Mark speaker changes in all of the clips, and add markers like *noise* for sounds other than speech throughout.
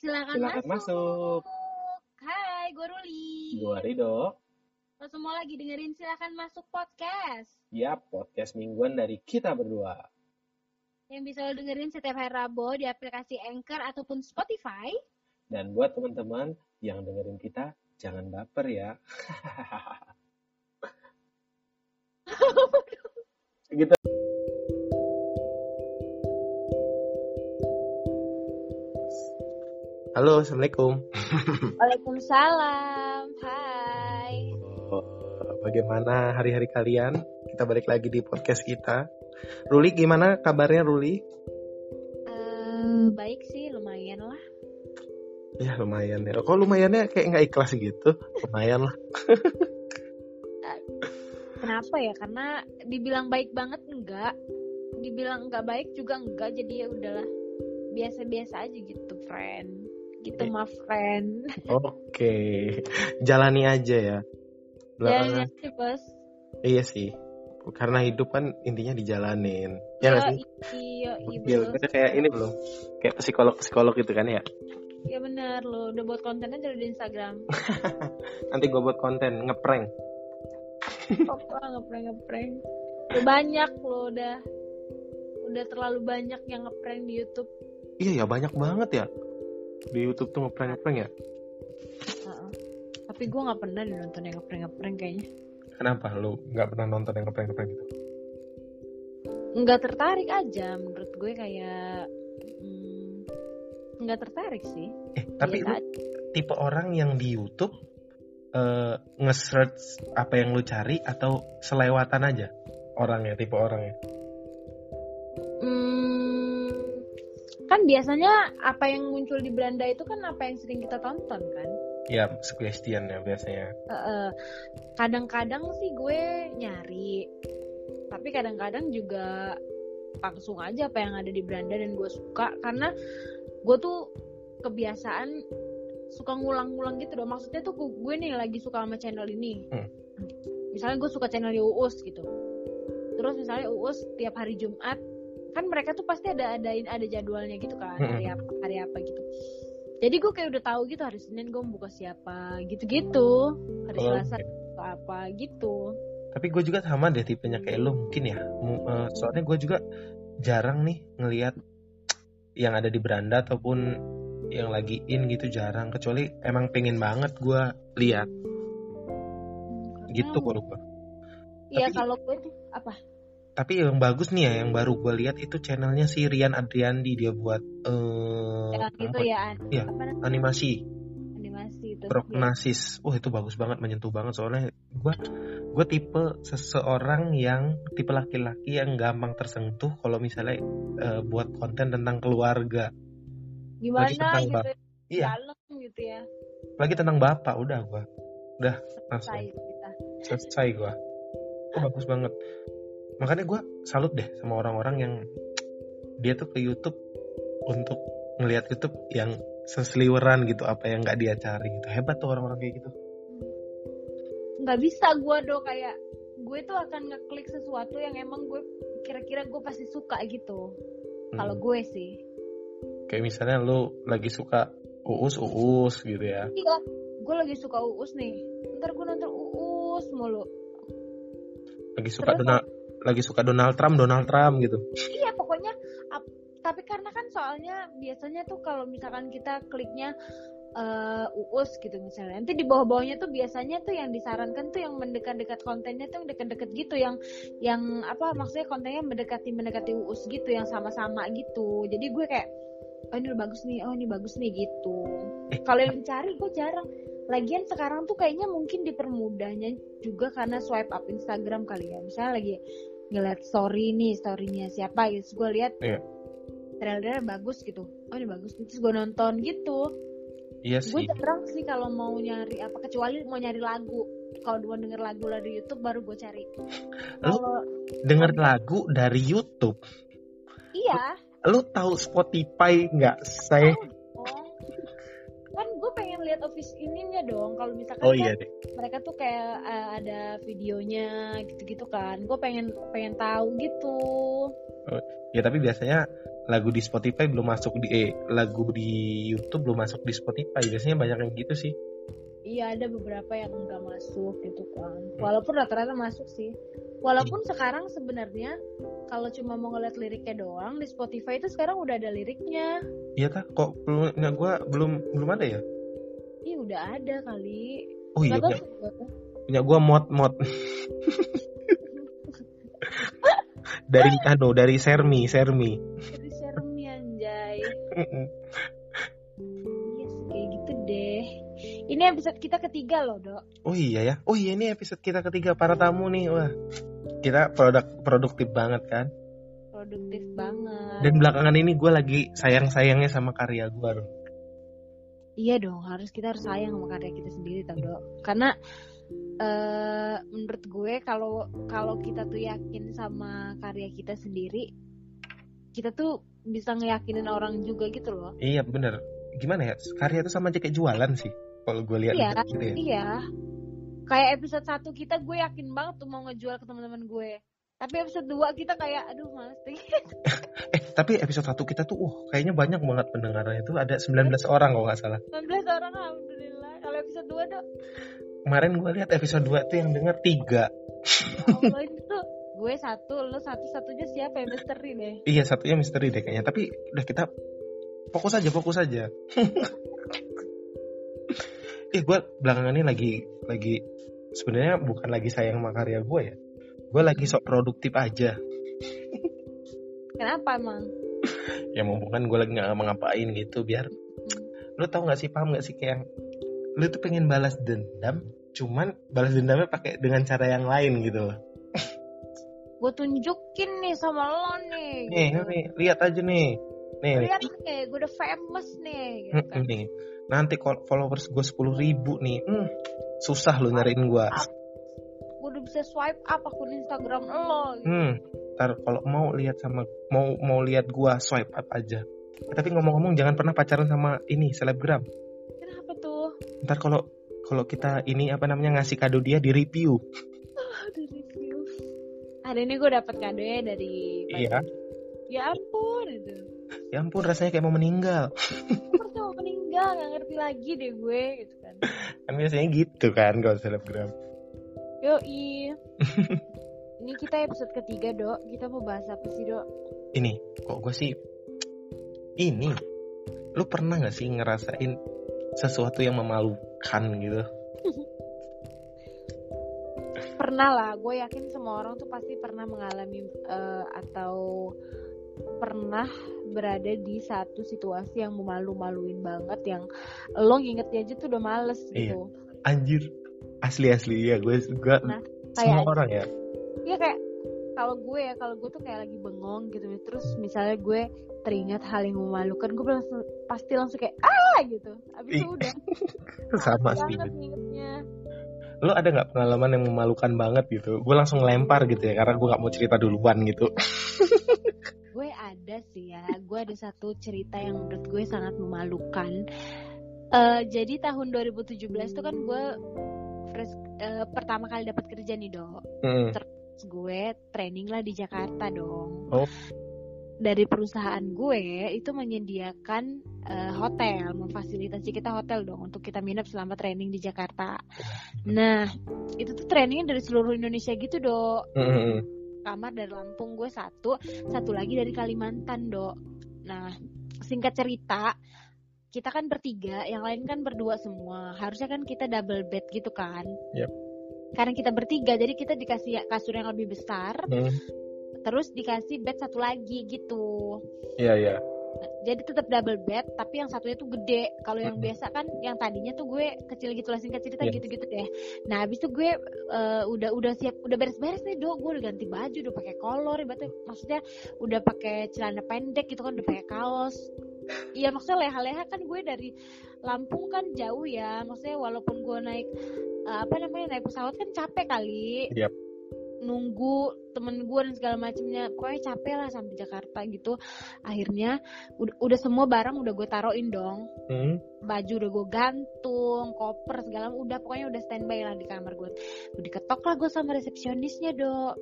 Speaker 1: Silakan,
Speaker 2: Silakan masuk.
Speaker 1: Hai, gue Ruli.
Speaker 2: Gua Rido.
Speaker 1: Lo semua lagi dengerin Silakan Masuk Podcast.
Speaker 2: Ya, podcast mingguan dari kita berdua.
Speaker 1: Yang bisa lo dengerin setiap hari Rabu di aplikasi Anchor ataupun Spotify.
Speaker 2: Dan buat teman-teman yang dengerin kita, jangan baper ya. *laughs* gitu. Halo, Assalamualaikum.
Speaker 1: Waalaikumsalam. Hai.
Speaker 2: Oh, bagaimana hari-hari kalian? Kita balik lagi di podcast kita. Ruli, gimana kabarnya Ruli?
Speaker 1: Eh, baik sih, lumayan lah.
Speaker 2: Ya lumayan ya. Kok lumayannya kayak nggak ikhlas gitu? Lumayan lah.
Speaker 1: Kenapa ya? Karena dibilang baik banget enggak. Dibilang enggak baik juga enggak. Jadi ya udahlah. Biasa-biasa aja gitu, friend. Gitu,
Speaker 2: Eh.
Speaker 1: my friend.
Speaker 2: Oke, jalani aja ya.
Speaker 1: Jangan
Speaker 2: Belakangan,
Speaker 1: sih, bos.
Speaker 2: iya sih. Karena hidup kan intinya dijalanin. Ya nggak sih?
Speaker 1: Iya, iya,
Speaker 2: Iya, kayak ini belum? Kayak psikolog-psikolog gitu kan ya.
Speaker 1: Ya benar lo udah buat konten aja di Instagram. *laughs*
Speaker 2: Nanti gue buat konten ngeprank.
Speaker 1: Apa ngeprank ngeprank. Udah banyak lo udah udah terlalu banyak yang ngeprank di YouTube.
Speaker 2: Iya ya banyak banget ya. Di YouTube tuh ngeprank ngeprank ya.
Speaker 1: Heeh. Tapi gue nggak pernah nonton yang ngeprank ngeprank kayaknya.
Speaker 2: Kenapa lu nggak pernah nonton yang ngeprank ngeprank gitu?
Speaker 1: Nggak tertarik aja menurut gue kayak hmm, nggak tertarik sih.
Speaker 2: Eh tapi
Speaker 1: Biasa
Speaker 2: lu tipe orang yang di YouTube eh, nge-search apa yang lu cari atau selewatan aja orangnya tipe orangnya.
Speaker 1: Kan biasanya apa yang muncul di beranda itu kan apa yang sering kita tonton kan.
Speaker 2: Ya suggestion ya biasanya.
Speaker 1: Kadang-kadang sih gue nyari tapi kadang-kadang juga langsung aja apa yang ada di beranda dan gue suka karena gue tuh kebiasaan suka ngulang-ngulang gitu dong maksudnya tuh gue nih lagi suka sama channel ini
Speaker 2: Hmm.
Speaker 1: misalnya gue suka channel Uus gitu terus misalnya Uus tiap hari Jumat kan mereka tuh pasti ada adain ada jadwalnya gitu kan
Speaker 2: Hmm.
Speaker 1: hari apa hari apa gitu jadi gue kayak udah tahu gitu hari Senin gue buka siapa gitu-gitu hari
Speaker 2: Oh,
Speaker 1: Selasa buka apa gitu
Speaker 2: Tapi gue juga sama deh tipenya kayak lu mungkin ya. Eh, soalnya gue juga jarang nih ngelihat yang ada di beranda ataupun yang lagi in gitu jarang. Kecuali emang pengen banget gue lihat gitu kalau gue.
Speaker 1: Iya kalau gue tuh apa?
Speaker 2: Tapi yang bagus nih ya, yang baru gue lihat itu channelnya si Rian Adriandi dia buat eh
Speaker 1: Ya, gitu
Speaker 2: apa?
Speaker 1: ya. an-
Speaker 2: Iya.
Speaker 1: Apa namanya?
Speaker 2: animasi
Speaker 1: Animasi itu.
Speaker 2: prognosis. Wah itu bagus banget, menyentuh banget soalnya gue gue tipe seseorang yang tipe laki-laki yang gampang tersentuh kalau misalnya eh, buat konten tentang keluarga.
Speaker 1: Gimana
Speaker 2: lagi tentang
Speaker 1: gitu?
Speaker 2: bap- Iya.
Speaker 1: Dalam gitu ya.
Speaker 2: Lagi tentang bapak udah gue udah langsung
Speaker 1: Selesai kita.
Speaker 2: selesai gue. Oh, bagus banget. Makanya gue salut deh sama orang-orang yang dia tuh ke YouTube untuk ngelihat YouTube yang seseliweran gitu apa yang nggak dia cari gitu hebat tuh orang-orang kayak gitu
Speaker 1: Nggak bisa gue do kayak gue tuh akan ngeklik sesuatu yang emang gue kira-kira gue pasti suka gitu. Kalau
Speaker 2: Hmm.
Speaker 1: gue sih.
Speaker 2: kayak misalnya lu lagi suka uus uus gitu ya
Speaker 1: Iya, gue lagi suka Uus nih. Ntar gue nonton Uus mulu.
Speaker 2: lagi suka
Speaker 1: Terus
Speaker 2: lagi suka Donald Trump Donald Trump gitu.
Speaker 1: Iya pokoknya ap- tapi karena kan soalnya biasanya tuh kalau misalkan kita kliknya eh, uus gitu misalnya nanti di bawah-bawahnya tuh biasanya tuh yang disarankan tuh yang mendekat-dekat kontennya tuh yang deket-deket gitu yang yang apa maksudnya kontennya mendekati mendekati uus gitu yang sama-sama gitu. Jadi gue kayak oh ini bagus nih oh ini bagus nih gitu. Kalau yang cari gue jarang. Lagian sekarang tuh kayaknya mungkin dipermudahnya juga karena swipe up Instagram kali ya. Misalnya lagi ngeliat story nih storynya siapa gitu. Terus gue lihat
Speaker 2: Iya.
Speaker 1: trailernya bagus gitu. Oh ini bagus. Terus gue nonton gitu.
Speaker 2: Iya
Speaker 1: gue
Speaker 2: sih.
Speaker 1: jarang sih kalau mau nyari apa kecuali mau nyari lagu. Kalau mau denger lagu dari YouTube baru gue cari. Kalau
Speaker 2: denger lagu dari YouTube?
Speaker 1: Iya.
Speaker 2: Lu tahu Spotify nggak saya.
Speaker 1: Kan gue pengen lihat office ininya dong. Kalau misalkan
Speaker 2: oh
Speaker 1: kan
Speaker 2: iya deh
Speaker 1: mereka tuh kayak uh, ada videonya gitu-gitu kan. Gue pengen pengen tahu gitu.
Speaker 2: Ya tapi biasanya lagu di Spotify belum masuk di eh, lagu di YouTube belum masuk di Spotify. Biasanya banyak yang gitu sih
Speaker 1: iya ada beberapa yang nggak masuk gitu kan. Walaupun rata-rata masuk sih. Walaupun sekarang sebenarnya kalau cuma mau ngeliat liriknya doang di Spotify itu sekarang udah ada liriknya.
Speaker 2: Iya kah? Kok belum ya gue belum belum ada ya?
Speaker 1: Ih udah ada kali.
Speaker 2: Oh iya punya, punya gue mod mod. *laughs* Dari anu dari Sermi Sermi.
Speaker 1: Dari Shermi anjay Ini episode kita ketiga loh dok.
Speaker 2: Oh iya ya. Oh iya ini episode kita ketiga para tamu nih. Wah kita produk produktif banget kan?
Speaker 1: Produktif banget.
Speaker 2: Dan belakangan ini gue lagi sayang sayangnya sama karya gue loh
Speaker 1: Iya dong harus kita harus sayang sama karya kita sendiri tau dok. Karena eh menurut gue kalau kalau kita tuh yakin sama karya kita sendiri kita tuh bisa ngeyakinin orang juga gitu loh.
Speaker 2: Iya bener. Gimana ya? Karya itu sama aja kayak jualan sih kalau gue lihat
Speaker 1: Iya,
Speaker 2: gitu ya
Speaker 1: Iya. Kayak episode 1 kita gue yakin banget tuh mau ngejual ke teman-teman gue. Tapi episode 2 kita kayak aduh males deh. *laughs* *laughs*
Speaker 2: Eh, tapi episode 1 kita tuh, uh, kayaknya banyak banget pendengarnya itu ada 19 orang kalau nggak salah.
Speaker 1: 19 orang alhamdulillah. Kalau episode 2 tuh
Speaker 2: Kemarin gue lihat episode 2 tuh yang denger 3.
Speaker 1: ya Allah ini tuh gue satu, lo satu satunya siapa ya misteri deh.
Speaker 2: Iya, satunya misteri deh kayaknya. Tapi udah kita fokus aja, fokus aja. *laughs* eh, gue belakangan ini lagi lagi sebenarnya bukan lagi sayang sama karya gue ya. Gue lagi sok produktif aja.
Speaker 1: Kenapa emang? *laughs*
Speaker 2: Ya mau bukan gue lagi nggak ngapain gitu biar lu tau nggak sih paham nggak sih kayak lu tuh pengen balas dendam cuman balas dendamnya pakai dengan cara yang lain gitu loh.
Speaker 1: Gue tunjukin nih sama lo nih.
Speaker 2: Nih,
Speaker 1: gitu.
Speaker 2: nih, lihat aja nih. Nih.
Speaker 1: Lihat nih, gue udah famous nih. Gitu kan.
Speaker 2: nih. Nanti followers gue 10 ribu nih, hmm, susah lu nyariin gue.
Speaker 1: Gue udah bisa swipe up akun Instagram lo. Gitu.
Speaker 2: Hmm, ntar kalau mau lihat sama mau mau lihat gue swipe up aja. Eh, tapi ngomong-ngomong jangan pernah pacaran sama ini selebgram.
Speaker 1: Kenapa tuh?
Speaker 2: Ntar kalau kalau kita ini apa namanya ngasih kado dia di review.
Speaker 1: Di review. Hari ini gue dapet kado ya dari
Speaker 2: Iya.
Speaker 1: Ya ampun itu.
Speaker 2: Ya ampun rasanya kayak mau meninggal. *laughs*
Speaker 1: Meninggal nggak ngerti lagi deh gue gitu kan. *laughs*
Speaker 2: Kan biasanya gitu kan kalau selebgram.
Speaker 1: Yoi. *laughs* Ini kita episode ketiga dok. Kita mau bahas apa sih dok?
Speaker 2: Ini kok gue sih ini lu pernah nggak sih ngerasain sesuatu yang memalukan gitu? *laughs*
Speaker 1: Pernah lah. Gue yakin semua orang tuh pasti pernah mengalami eh, atau pernah berada di satu situasi yang memalu-maluin banget yang lo ngingetnya aja tuh udah males
Speaker 2: Iya.
Speaker 1: gitu.
Speaker 2: Anjir. Asli asli. Ya gue gue
Speaker 1: Nah,
Speaker 2: semua
Speaker 1: kayak-
Speaker 2: orang ya.
Speaker 1: Iya kayak kalau gue ya kalau gue tuh kayak lagi bengong gitu. Terus misalnya gue teringat hal yang memalukan gue langsung pasti langsung kayak ah! gitu. Abis itu udah. *laughs*
Speaker 2: Sama sih
Speaker 1: banget ngingetnya.
Speaker 2: Lo ada nggak pengalaman yang memalukan banget gitu? Gue langsung lempar gitu ya karena gue nggak mau cerita duluan gitu *laughs*
Speaker 1: gue ada sih ya gue ada satu cerita yang menurut gue sangat memalukan Eh, jadi tahun 2017 tuh kan gue fresh eh, pertama kali dapat kerja nih dok
Speaker 2: Hmm.
Speaker 1: Terus gue training lah di Jakarta dong.
Speaker 2: Oh.
Speaker 1: Dari perusahaan gue itu menyediakan eh, hotel, memfasilitasi kita hotel dong untuk kita minap selama training di Jakarta. Nah, itu tuh trainingnya dari seluruh Indonesia gitu dok.
Speaker 2: Hmm.
Speaker 1: Kamar dari Lampung gue satu, satu lagi dari Kalimantan dok. Nah, singkat cerita, kita kan bertiga, yang lain kan berdua semua. Harusnya kan kita double bed gitu kan.
Speaker 2: Yep.
Speaker 1: Karena kita bertiga, jadi kita dikasih kasur yang lebih besar,
Speaker 2: Hmm.
Speaker 1: terus dikasih bed satu lagi gitu.
Speaker 2: Iya iya.
Speaker 1: Jadi tetap double bed, tapi yang satunya tuh gede. Kalau yang biasa kan, yang tadinya tuh gue kecil gitu lah singkat cerita
Speaker 2: Iya.
Speaker 1: gitu-gitu deh. Nah, habis itu gue eh, udah udah siap, udah beres-beres nih dok. Gue udah ganti baju, udah pakai kolor, ibaratnya maksudnya udah pakai celana pendek gitu kan, udah pakai kaos. Iya maksudnya leha-leha kan gue dari Lampung kan jauh ya. Maksudnya walaupun gue naik eh, apa namanya naik pesawat kan capek kali.
Speaker 2: Yap.
Speaker 1: Nunggu temen gue dan segala macamnya pokoknya capek lah sampai Jakarta gitu. Akhirnya udah, udah semua barang udah gue taruhin dong.
Speaker 2: Hmm.
Speaker 1: baju udah gue gantung koper segala udah pokoknya udah standby lah di kamar gue udah diketok lah gue sama resepsionisnya dok.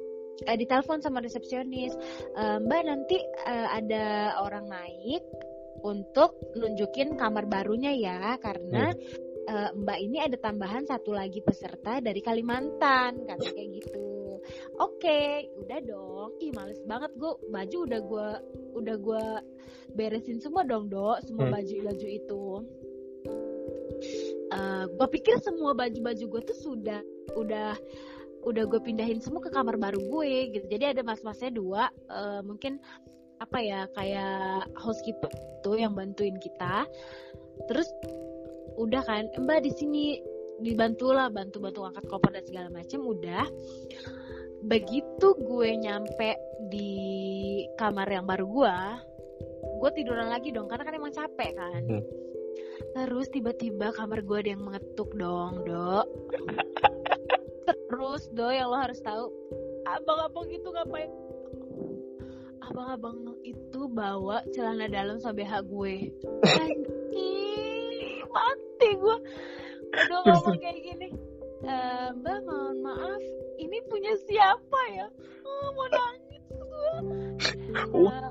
Speaker 1: Eh, ditelepon sama resepsionis. "Eh, mbak nanti eh, ada orang naik untuk nunjukin kamar barunya ya karena eh, mbak ini ada tambahan satu lagi peserta dari Kalimantan kata kayak gitu oke udah dong. Ih males banget gue baju udah gue udah gue beresin semua dong dok semua
Speaker 2: Hmm.
Speaker 1: baju baju itu. Eh gue pikir semua baju-baju gue tuh sudah udah udah gue pindahin semua ke kamar baru gue gitu. Jadi ada mas-masnya dua eh, mungkin apa ya kayak housekeeper tuh yang bantuin kita. Terus udah kan mbak di sini dibantu lah bantu bantu angkat koper dan segala macam udah. Begitu gue nyampe di kamar yang baru gue gue tiduran lagi dong karena kan emang capek kan.
Speaker 2: Hmm.
Speaker 1: terus tiba-tiba kamar gue ada yang mengetuk dong dok. Terus do yang lo harus tahu abang-abang itu ngapain? Abang-abang itu bawa celana dalam sampai BH gue. *laughs* Anjing, mati gue udah ngomong kayak gini "Eh, mbak mohon maaf ini punya siapa ya? Oh, mau nangis gue
Speaker 2: Wah.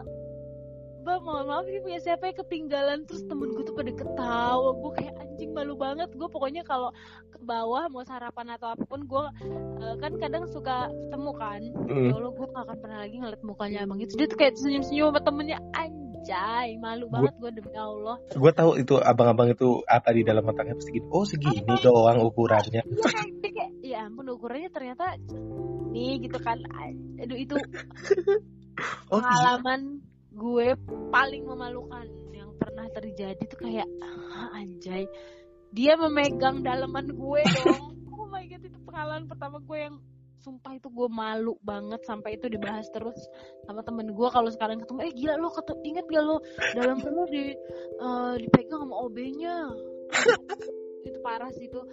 Speaker 1: Mbak mohon maaf ini punya siapa yang ketinggalan. Terus temen gue tuh pada ketawa. Gue kayak anjing malu banget. Gue pokoknya kalau ke bawah mau sarapan atau apa pun gue eh, kan kadang suka ketemu kan.
Speaker 2: Hmm.
Speaker 1: ya Allah gue gak akan pernah lagi ngeliat mukanya abang itu dia tuh kayak senyum senyum sama temennya anjay malu banget gue demi Allah
Speaker 2: Gue tahu itu abang-abang itu apa di dalam otaknya pasti gitu. Oh segini doang ukurannya.
Speaker 1: Iya kayak ya ampun ukurannya ternyata nih gitu kan aduh itu *laughs*
Speaker 2: Oh iya.
Speaker 1: pengalaman gue paling memalukan yang pernah terjadi tuh kayak "Ah, anjay dia memegang daleman gue dong *laughs* oh my god itu pengalaman pertama gue yang sumpah itu gue malu banget sampai itu dibahas terus sama temen gue kalau sekarang ketemu eh gila lo ketu inget gak lo dalam lo di eh, dipegang sama OB-nya itu parah sih itu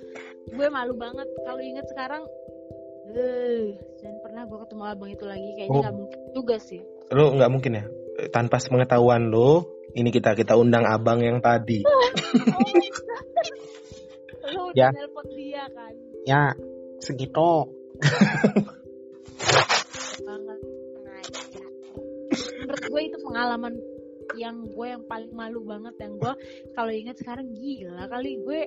Speaker 1: gue malu banget kalau inget sekarang eh jangan pernah gue ketemu abang itu lagi kayaknya
Speaker 2: Oh.
Speaker 1: nggak mungkin juga sih
Speaker 2: Lo nggak mungkin ya tanpa sepengetahuan lo. Ini kita kita undang abang yang tadi.
Speaker 1: Oh. Lu *laughs* udah
Speaker 2: Ya.
Speaker 1: nelpon dia kan
Speaker 2: Ya segitu.
Speaker 1: Banget. Menurut gue itu pengalaman yang gue yang paling malu banget yang gue kalau ingat sekarang gila kali gue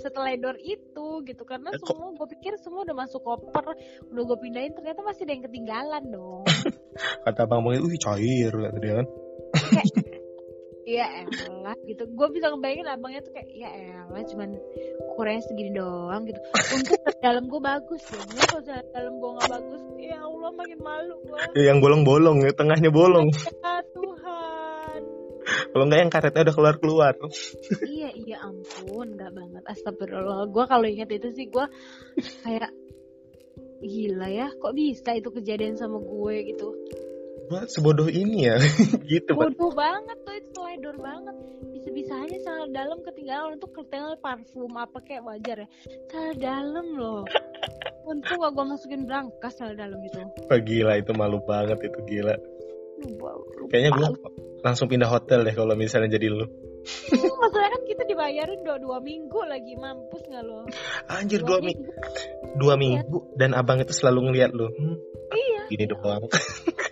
Speaker 1: seteledor itu gitu karena
Speaker 2: Eh, kok-
Speaker 1: semua gue pikir semua udah masuk koper udah gue pindahin ternyata masih ada yang ketinggalan dong *laughs*
Speaker 2: Kata abang abang itu, cair kata dia kan.
Speaker 1: Iya elah gitu. Gue bisa ngebayangin abangnya tuh kayak Ya elah cuman ukurannya segini doang gitu. Untuk dalam gue bagus ya Mungkin kalau dalam gue gak bagus Ya Allah makin malu gue
Speaker 2: Ya, yang bolong-bolong, ya, tengahnya bolong.
Speaker 1: Ya Tuhan.
Speaker 2: Kalau nggak yang karetnya udah keluar keluar.
Speaker 1: Iya iya ampun Gak banget. Astagfirullah. Gue kalau ingat itu sih gue Kayak Gila ya Kok bisa itu kejadian sama gue gitu.
Speaker 2: Gua sebodoh ini ya, *laughs* gitu.
Speaker 1: Bodoh banget tuh itu teledor banget Bisa-bisanya celana dalam ketinggalan tuh ketinggalan parfum apa kayak wajar ya Celana dalam loh Untung gak gue masukin berangkas celana dalam gitu
Speaker 2: Wah, gila itu malu banget itu gila.
Speaker 1: Lupa, lupa.
Speaker 2: Kayaknya gue langsung pindah hotel deh kalau misalnya jadi lu.
Speaker 1: Masalahnya kan kita dibayarin dua, dua minggu lagi Mampus gak lo
Speaker 2: Anjir dua minggu, dua minggu dan abang itu selalu ngeliat lu. Hmm,
Speaker 1: Iya
Speaker 2: gini doang. *laughs*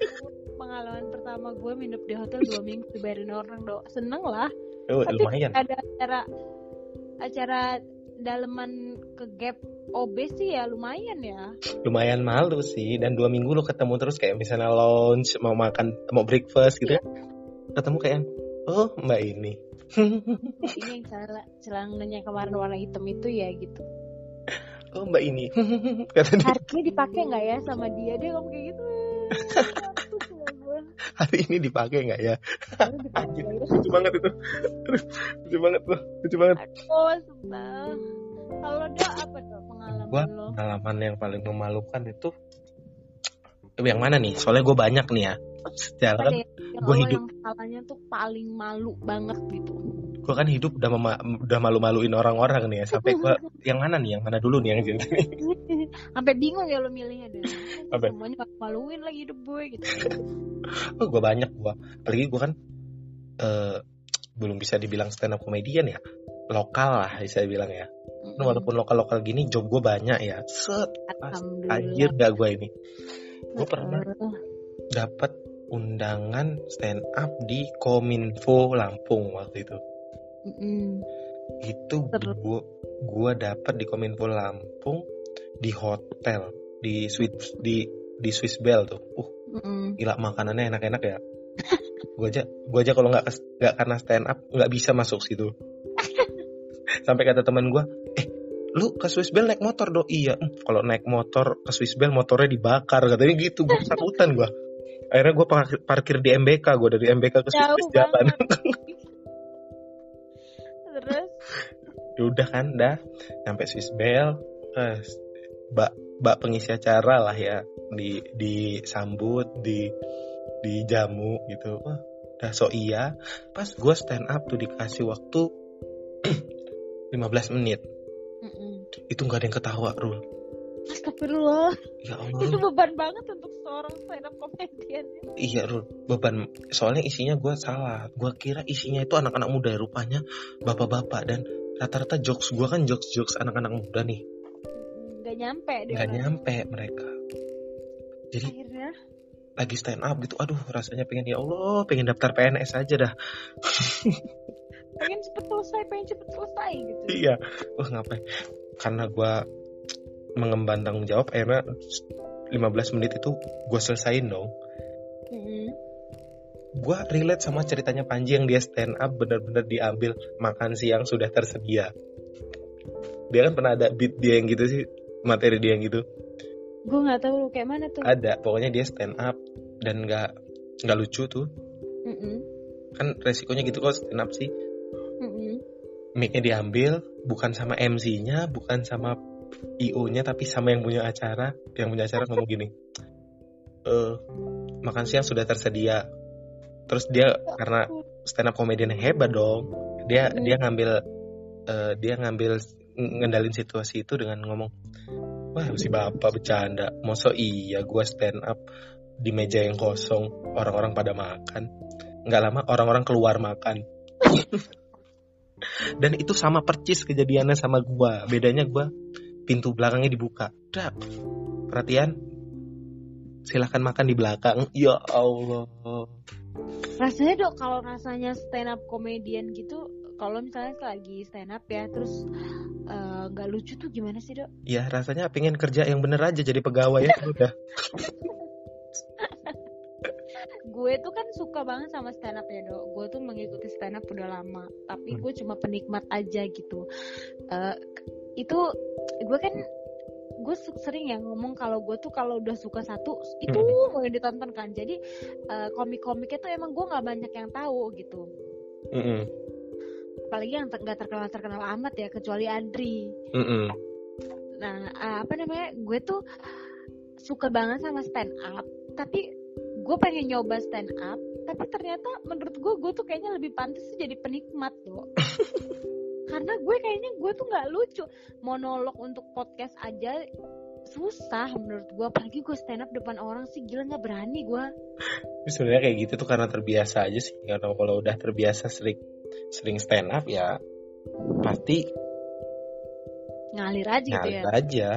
Speaker 1: Pertama gue minum di hotel dua minggu dibayarin orang dong Seneng lah
Speaker 2: Oh,
Speaker 1: Tapi
Speaker 2: lumayan.
Speaker 1: ada acara Acara daleman ke gap OB sih ya lumayan ya
Speaker 2: Lumayan malu sih dan dua minggu lu ketemu terus kayak misalnya lounge mau makan mau breakfast gitu ya. Ketemu kayak oh mbak ini.
Speaker 1: ini yang celana celananya kemarin warna hitam itu ya gitu
Speaker 2: oh mbak ini. *laughs*
Speaker 1: Ini dipakai nggak ya sama dia dia ngomong kayak gitu. *laughs*
Speaker 2: hari ini dipakai nggak ya?
Speaker 1: Ya?
Speaker 2: Lucu banget itu. Lucu banget tuh. Lucu banget.
Speaker 1: oh sebel kalau dia apa tuh pengalaman
Speaker 2: Gua
Speaker 1: lo
Speaker 2: pengalaman yang paling memalukan itu yang mana nih? Soalnya gue banyak nih ya. Secara
Speaker 1: apa
Speaker 2: kan
Speaker 1: lo
Speaker 2: hidup-
Speaker 1: yang salahnya tuh paling malu banget gitu
Speaker 2: gue kan hidup udah mema- udah malu-maluin orang-orang nih ya. Sampai gue yang mana nih? Yang mana dulu nih yang gitu? *laughs*
Speaker 1: Sampai bingung ya lo milihnya deh.
Speaker 2: Apa?
Speaker 1: semuanya maluin lagi hidup gue gitu. *laughs*
Speaker 2: Oh, gue banyak gue apalagi gue kan eh, belum bisa dibilang stand up comedian ya. Lokal lah bisa dibilang ya.
Speaker 1: Mm-mm.
Speaker 2: walaupun lokal-lokal gini job gue banyak ya. Set anjir gak gue ini. Gue pernah dapat undangan stand up di Kominfo Lampung waktu itu
Speaker 1: Mm-mm.
Speaker 2: itu
Speaker 1: Seru.
Speaker 2: gue gue dapat di Kominfo Lampung di hotel di Swiss di di Swiss Bell tuh. Uh
Speaker 1: Mm-mm.
Speaker 2: gila makanannya enak-enak ya. Gue aja gue aja kalau nggak nggak karena stand up nggak bisa masuk situ. Sampai kata teman gue eh lu ke Swiss Bell naik motor do iya "Hmm, kalau naik motor ke Swiss Bell motornya dibakar katanya gitu. Gue ketakutan gue akhirnya gue parkir, parkir di MBK gue dari MBK ke Swiss Bell jalan *laughs* udah kan dah. Sampai Swiss Bell eh, mbak mbak pengisi acara lah ya. Di disambut di dijamu gitu. Wah udah so iya. Pas gue stand up tuh dikasih waktu *clears throat* 15 menit.
Speaker 1: Mm-mm.
Speaker 2: itu nggak ada yang ketawa Rul
Speaker 1: Astagfirullah.
Speaker 2: Ya *laughs* Allah.
Speaker 1: Itu beban banget untuk seorang stand up comedian
Speaker 2: iya Rul beban. Soalnya isinya gue salah. Gue kira isinya itu anak-anak muda rupanya bapak-bapak dan rata-rata jokes gue kan jokes jokes anak-anak muda nih.
Speaker 1: Nggak nyampe deh
Speaker 2: nggak nyampe mereka. Jadi
Speaker 1: akhirnya?
Speaker 2: lagi stand up gitu aduh rasanya pengen ya Allah pengen daftar PNS aja dah. *laughs*
Speaker 1: Pengen cepet selesai pengen cepet selesai gitu.
Speaker 2: Iya. Wah ngapain? Karena gua mengemban tanggung jawab akhirnya 15 menit itu gue selesaiin dong.
Speaker 1: Mm-mm.
Speaker 2: Gue relate sama ceritanya Panji yang dia stand up benar-benar diambil makan siang sudah tersedia dia kan pernah ada beat dia yang gitu sih materi dia yang gitu
Speaker 1: gue nggak tahu kayak mana tuh
Speaker 2: ada pokoknya dia stand up dan nggak nggak lucu tuh
Speaker 1: Mm-mm.
Speaker 2: kan resikonya gitu kok stand up sih
Speaker 1: Mm-mm.
Speaker 2: mic-nya diambil bukan sama MC-nya, bukan sama IO-nya tapi sama yang punya acara. Yang punya acara ngomong gini. Eh, makan siang sudah tersedia. Terus dia karena stand up comedian yang hebat dong. Dia
Speaker 1: Hmm.
Speaker 2: dia ngambil eh, dia ngambil ngendalin situasi itu dengan ngomong, "Wah, si Bapak bercanda. Masa iya gua stand up di meja yang kosong, orang-orang pada makan." Nggak lama orang-orang keluar makan *laughs* dan itu sama percis kejadiannya sama gua bedanya gua pintu belakangnya dibuka Dak. perhatian silahkan makan di belakang ya Allah
Speaker 1: rasanya dok kalau rasanya stand up comedian gitu kalau misalnya lagi stand up ya terus eh, nggak lucu tuh gimana sih dok?
Speaker 2: Ya rasanya pengen kerja yang bener aja jadi pegawai ya udah *laughs*
Speaker 1: gue tuh kan suka banget sama stand up ya dok. Gue tuh mengikuti stand up udah lama tapi
Speaker 2: Hmm.
Speaker 1: gue cuma penikmat aja gitu. Eh, itu gue kan gue sering ya ngomong kalau gue tuh kalau udah suka satu itu
Speaker 2: Hmm.
Speaker 1: mau yang ditonton kan jadi eh, komik-komiknya tuh emang gue nggak banyak yang tahu gitu
Speaker 2: Mm-mm.
Speaker 1: apalagi yang ter- nggak terkenal terkenal amat ya kecuali Adri
Speaker 2: Mm-mm.
Speaker 1: nah eh, apa namanya gue tuh suka banget sama stand up tapi gue pengen nyoba stand up tapi ternyata menurut gue gue tuh kayaknya lebih pantas jadi penikmat loh *laughs* karena gue kayaknya gue tuh nggak lucu. Monolog untuk podcast aja susah menurut gue. Apalagi gue stand up depan orang sih gila nggak berani gue.
Speaker 2: Sebenarnya kayak gitu tuh karena terbiasa aja sih. Karena kalau udah terbiasa sering sering stand up ya pasti
Speaker 1: ngalir aja gitu ya.
Speaker 2: ngalir aja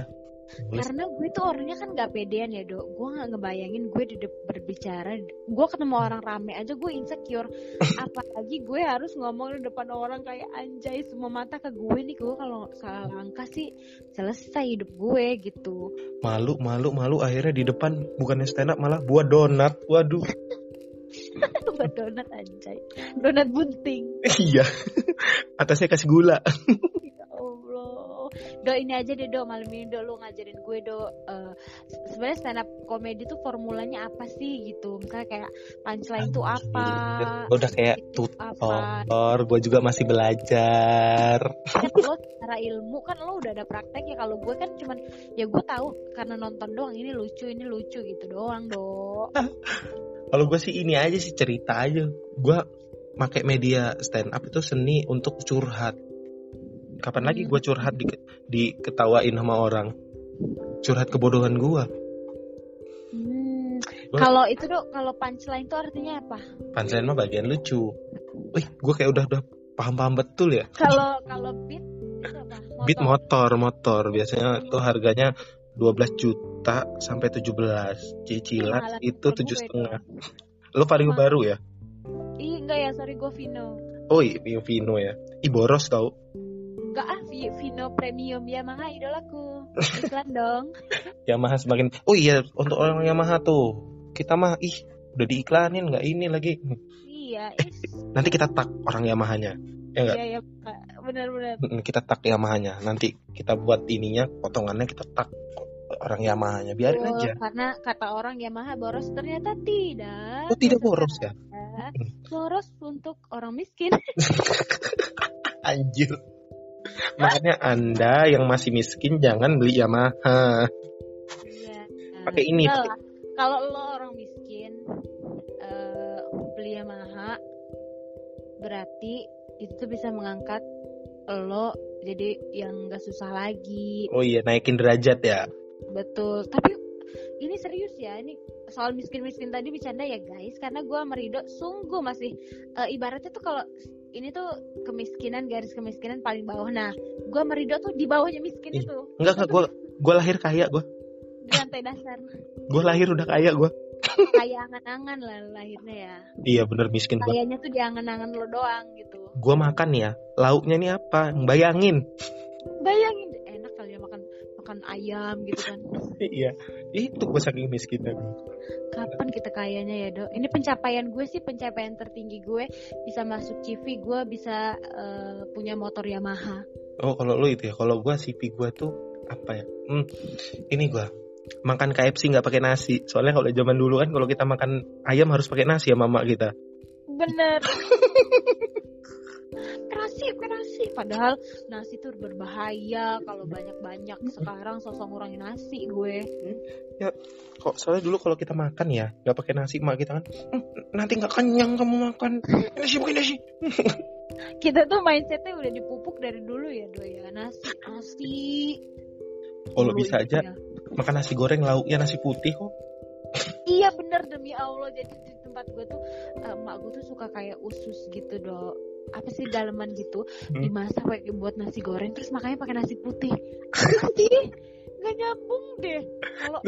Speaker 1: Karena gue tuh orangnya kan nggak pedean ya dok. Gue nggak ngebayangin gue di berbicara gue ketemu orang rame aja gue insecure. *laughs* Apalagi gue harus ngomong di depan orang kayak anjay semua mata ke gue nih gue kalau salah langkah sih selesai hidup gue gitu.
Speaker 2: Malu malu malu akhirnya di depan bukannya stand up malah buat donat. Waduh. *laughs*
Speaker 1: Buat donat anjay. Donat bunting.
Speaker 2: Iya. *laughs* Atasnya kasih gula
Speaker 1: do ini aja deh do. Malam ini do lu ngajarin gue do. Se- sebenarnya stand up komedi tuh formulanya apa sih gitu? Misalnya kayak punchline tuh apa
Speaker 2: udah kayak tutor gue juga masih belajar.
Speaker 1: Kan lo secara ilmu kan lo udah ada praktek ya kalau gue kan cuman ya gue tahu karena nonton doang ini lucu ini lucu gitu doang do.
Speaker 2: Kalau gue sih ini aja sih cerita aja. Gue pakai media stand up itu seni untuk curhat kapan lagi
Speaker 1: Hmm.
Speaker 2: gue curhat di diketawain sama orang? Curhat kebodohan gue
Speaker 1: Hmm, kalau itu dok, kalau punchline itu artinya apa?
Speaker 2: punchline mah bagian lucu. Wih gue kayak udah udah paham paham betul ya.
Speaker 1: Kalau kalau beat itu apa? *laughs*
Speaker 2: beat motor. motor biasanya tuh harganya 12 juta sampai 17 cicilan itu tujuh setengah. Lo vario baru ya?
Speaker 1: Ih enggak ya, sorry gue Vino.
Speaker 2: oh iya Vino ya. Ih boros tau
Speaker 1: Enggak ah, Vi- Vino Premium Yamaha idolaku. Iklan *laughs* dong.
Speaker 2: Yamaha semakin oh iya untuk orang Yamaha tuh kita mah ih udah diiklanin nggak ini lagi
Speaker 1: Iya, is.
Speaker 2: nanti kita tak orang Yamahanya ya nggak
Speaker 1: Iya ya, benar-benar.
Speaker 2: Kita tak Yamahanya nanti kita buat ininya potongannya kita tak orang Yamahanya biarin
Speaker 1: Oh,
Speaker 2: aja
Speaker 1: Karena kata orang Yamaha boros ternyata tidak.
Speaker 2: oh tidak boros ya *laughs*
Speaker 1: Boros untuk orang miskin. *laughs*
Speaker 2: anjir makanya anda yang masih miskin jangan beli Yamaha
Speaker 1: Iya.
Speaker 2: Pakai ini,
Speaker 1: enggak
Speaker 2: pakai-
Speaker 1: lah. Kalau lo orang miskin eh, beli Yamaha berarti itu tuh bisa mengangkat lo jadi yang gak susah lagi.
Speaker 2: oh iya naikin derajat ya
Speaker 1: Betul. Tapi ini serius ya. Ini soal miskin-miskin tadi bercanda ya guys. Karena gua sama Rido sungguh masih eh, ibaratnya tuh kalau ini tuh kemiskinan garis kemiskinan paling bawah. Nah, gua sama Rido tuh di bawahnya miskin
Speaker 2: Ih,
Speaker 1: itu.
Speaker 2: enggak enggak gue gue lahir kaya gue
Speaker 1: Di lantai dasar.
Speaker 2: gue lahir udah kaya gue
Speaker 1: Kayak angan-angan lah lahirnya ya.
Speaker 2: iya bener miskin gue
Speaker 1: Kayaknya tuh di angan-angan lo doang gitu.
Speaker 2: gue makan ya lauknya nih apa bayangin
Speaker 1: Bayangin enak kali ya makan makan ayam gitu kan.
Speaker 2: iya itu gue saking miskinnya gue
Speaker 1: Kapan kita kayanya ya dok? Ini pencapaian gue sih pencapaian tertinggi gue bisa masuk CV gue bisa eh, punya motor Yamaha.
Speaker 2: oh kalau lu itu ya kalau gue CV gue tuh apa ya hmm, ini gue makan KFC nggak pakai nasi soalnya kalau zaman dulu kan kalau kita makan ayam harus pakai nasi ya mama kita
Speaker 1: Bener. *laughs* nasi, pakai nasi. Padahal nasi tuh berbahaya kalau banyak-banyak. Sekarang sosok ngurangin nasi gue.
Speaker 2: kok soalnya dulu kalau kita makan ya nggak pakai nasi mak kita kan "Hmm, nanti nggak kenyang kamu makan nasi pakai nasi *laughs*
Speaker 1: Kita tuh mindsetnya udah dipupuk dari dulu ya dok ya. Nasi, nasi.
Speaker 2: kalau bisa
Speaker 1: itu
Speaker 2: aja
Speaker 1: ya.
Speaker 2: makan nasi goreng lauknya nasi putih kok
Speaker 1: Iya bener demi Allah jadi di tempat gue tuh eh, emak gue tuh suka kayak usus gitu dok apa sih daleman gitu
Speaker 2: Hmm.
Speaker 1: dimasak pakai buat nasi goreng terus makanya pakai nasi putih. *laughs* Sih nggak nyambung deh. Kalau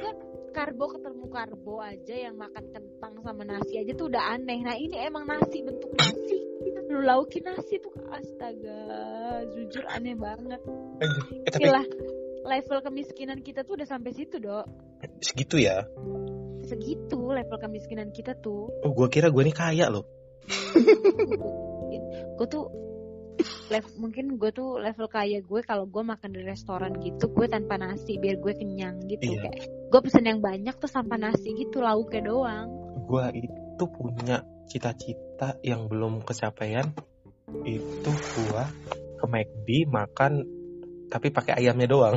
Speaker 1: kan karbo ketemu karbo aja yang makan kentang sama nasi aja tuh udah aneh. Nah ini emang nasi bentuk nasi. Lu laukin nasi tuh. Astaga jujur aneh banget.
Speaker 2: Eh, tapi
Speaker 1: Gila, level kemiskinan kita tuh udah sampai situ dok.
Speaker 2: Segitu ya?
Speaker 1: Segitu level kemiskinan kita tuh.
Speaker 2: Oh gue kira gue ini kaya loh *laughs*
Speaker 1: gue tuh level, mungkin gue tuh level kaya gue kalau gue makan di restoran gitu gue tanpa nasi biar gue kenyang gitu.
Speaker 2: Iya.
Speaker 1: kayak gue pesen yang banyak tuh tanpa nasi gitu lauknya doang.
Speaker 2: Gue itu punya cita-cita yang belum kesampaian itu gue ke McD makan tapi pakai ayamnya doang.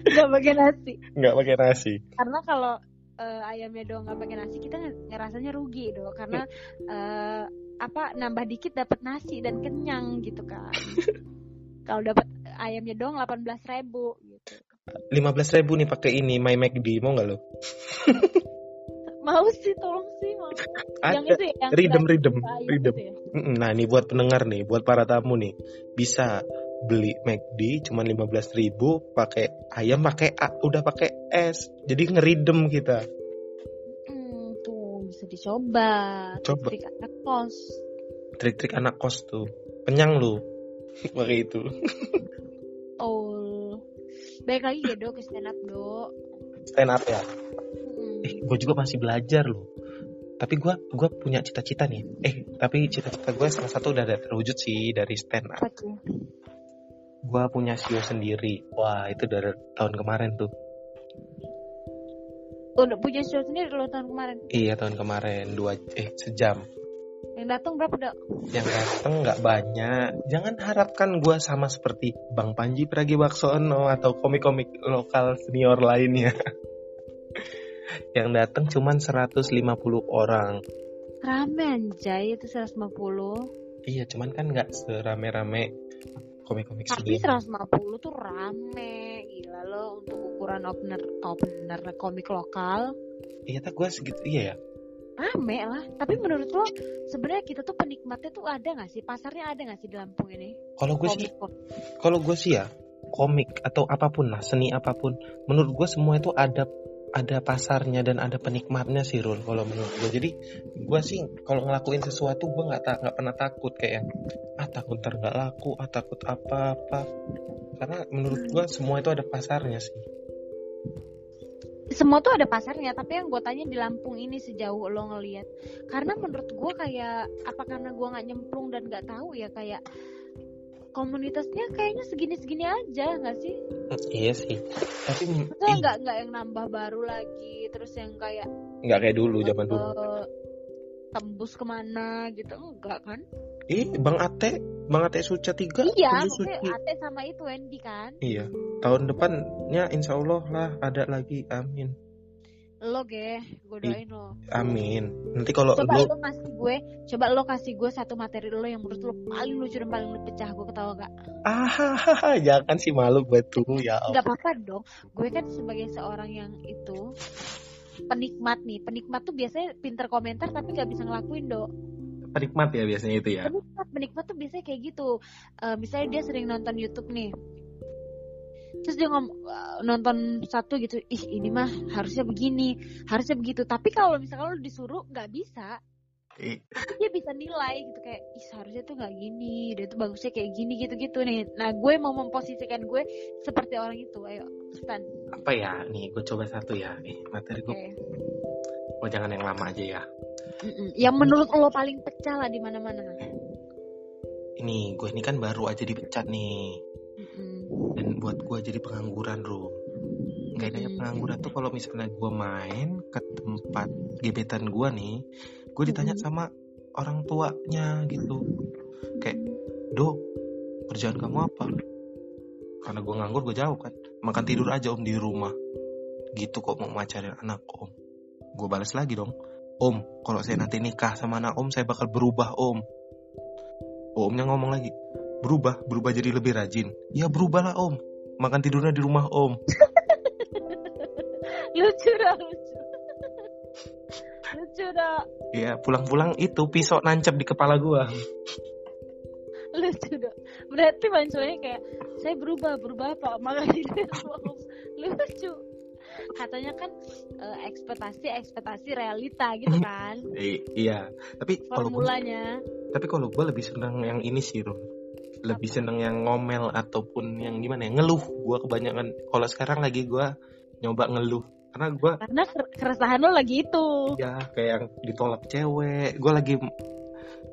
Speaker 1: Nggak pakai nasi.
Speaker 2: Nggak pakai nasi.
Speaker 1: Karena kalau eh, ayamnya doang nggak pakai nasi kita nge- ngerasanya rugi dong. Karena eh, apa nambah dikit dapat nasi dan kenyang gitu kan. *laughs* Kalau dapat ayamnya doang 18.000 ribu gitu.
Speaker 2: lima belas ribu nih pakai ini My McD mau nggak lo? *laughs*
Speaker 1: Mau sih tolong sih mau. Yang itu ya yang
Speaker 2: ridem ridem ridem
Speaker 1: ya?
Speaker 2: Nah ini buat pendengar nih buat para tamu nih. Bisa beli McD cuma lima belas ribu pakai ayam pakai A- udah pakai es jadi ngeridem kita
Speaker 1: dicoba.
Speaker 2: Coba.
Speaker 1: Trik anak kos.
Speaker 2: trik-trik anak kos tuh kenyang lu *laughs* pakai itu
Speaker 1: Oh. Baik lagi ya dok ke stand up dok.
Speaker 2: stand up ya
Speaker 1: Hmm.
Speaker 2: eh gue juga masih belajar loh tapi gue gua punya cita-cita nih eh tapi cita-cita gue salah satu udah ada terwujud sih dari stand up
Speaker 1: tuh?
Speaker 2: gue punya show sendiri wah itu dari tahun kemarin tuh
Speaker 1: udah punya show sendiri lo tahun kemarin.
Speaker 2: iya tahun kemarin dua eh sejam
Speaker 1: Yang datang berapa dok?
Speaker 2: yang dateng nggak banyak jangan harapkan gue sama seperti Bang Panji Pragiwaksono atau komik-komik lokal senior lainnya *laughs* yang datang cuman 150 orang
Speaker 1: Rame anjay itu 150.
Speaker 2: iya cuman kan nggak serame-rame komik-komik
Speaker 1: Tapi
Speaker 2: sebelumnya
Speaker 1: 150 tuh rame. Gila lo untuk ukuran opener opener komik lokal.
Speaker 2: iya tak gue segitu iya ya
Speaker 1: Rame lah. Tapi menurut lo sebenarnya kita tuh penikmatnya tuh ada nggak sih? Pasarnya ada nggak sih di Lampung ini?
Speaker 2: kalau gue sih kalau gue sih ya komik atau apa pun lah seni apa pun menurut gue semua itu ada ada pasarnya dan ada penikmatnya sih Rul kalau menurut gue jadi gue sih kalau ngelakuin sesuatu gue nggak tak nggak pernah takut kayak ah takut ntar nggak laku ah takut apa apa karena menurut gue semua itu ada pasarnya sih.
Speaker 1: Semua tuh ada pasarnya tapi yang gue tanya di Lampung ini sejauh lo ngelihat karena menurut gue kayak apa karena gue nggak nyemplung dan nggak tahu ya kayak komunitasnya kayaknya segini-segini aja nggak sih?
Speaker 2: iya sih tapi
Speaker 1: Maksudnya nggak nggak yang nambah baru lagi terus yang kayak
Speaker 2: nggak kayak dulu zaman dulu
Speaker 1: eh, tembus ke mana gitu enggak kan?
Speaker 2: ih bang Ate bang Ate Suca tiga
Speaker 1: iya, maksudnya
Speaker 2: Suci.
Speaker 1: Ate sama itu Wendy kan?
Speaker 2: iya tahun depannya insya Allah lah ada lagi amin
Speaker 1: Lo ge, gue doain lo.
Speaker 2: amin nanti kalau
Speaker 1: Coba
Speaker 2: lo
Speaker 1: lo kasih gue, coba lo kasih gue satu materi lo yang menurut lo paling lucu dan paling pecah gue ketawa gak?
Speaker 2: ah *laughs* jangan sih malu betul ya Allah.
Speaker 1: nggak apa-apa dong gue kan sebagai seorang yang itu penikmat nih penikmat tuh biasanya pinter komentar tapi nggak bisa ngelakuin dong
Speaker 2: penikmat ya biasanya itu ya
Speaker 1: penikmat penikmat tuh biasanya kayak gitu Eh, misalnya dia sering nonton YouTube nih terus dia ngom eh, nonton satu gitu ih ini mah harusnya begini harusnya begitu tapi kalau misalkan lo disuruh nggak bisa tapi dia bisa nilai gitu kayak ih seharusnya tuh nggak gini dia tuh bagusnya kayak gini gitu gitu nih nah gue mau memposisikan gue seperti orang itu ayo Stan
Speaker 2: apa ya nih gue coba satu ya nih materi gue
Speaker 1: Oke.
Speaker 2: oh jangan yang lama aja ya
Speaker 1: Mm-mm. Yang menurut lo paling pecah lah di mana-mana.
Speaker 2: ini gue ini kan baru aja dipecat nih. Dan buat gue jadi pengangguran nggak enaknya
Speaker 1: Mm-mm.
Speaker 2: pengangguran tuh kalau misalnya gue main ke tempat gebetan gue nih gue ditanya
Speaker 1: Mm-mm.
Speaker 2: sama orang tuanya gitu. Kayak do kerjaan kamu apa? Karena gue nganggur gue jawab kan. Makan tidur aja om di rumah. Gitu kok mau macarin anak om. Gue balas lagi dong. Om kalau saya nanti nikah sama anak om saya bakal berubah om. Omnya ngomong lagi berubah berubah jadi lebih rajin ya berubahlah om makan tidurnya di rumah om *laughs*
Speaker 1: Lucu dah lucu. *laughs* lucu dah.
Speaker 2: ya pulang-pulang itu pisau nancep di kepala gue *laughs*
Speaker 1: Lucu dah. Berarti maksudnya kayak saya berubah berubah apa makanya dia ngomong. lucu. Katanya kan eh, ekspektasi ekspektasi realita gitu kan
Speaker 2: I- iya tapi kalau gua-
Speaker 1: formulanya.
Speaker 2: tapi kalau gue lebih senang yang ini sih. Lebih senang yang ngomel ataupun yang gimana ya? Ngeluh. Gue kebanyakan kalau sekarang lagi gue nyoba ngeluh. Karena gue
Speaker 1: Karena ker- keresahan lo lagi itu.
Speaker 2: ya kayak yang ditolak cewek. Gue lagi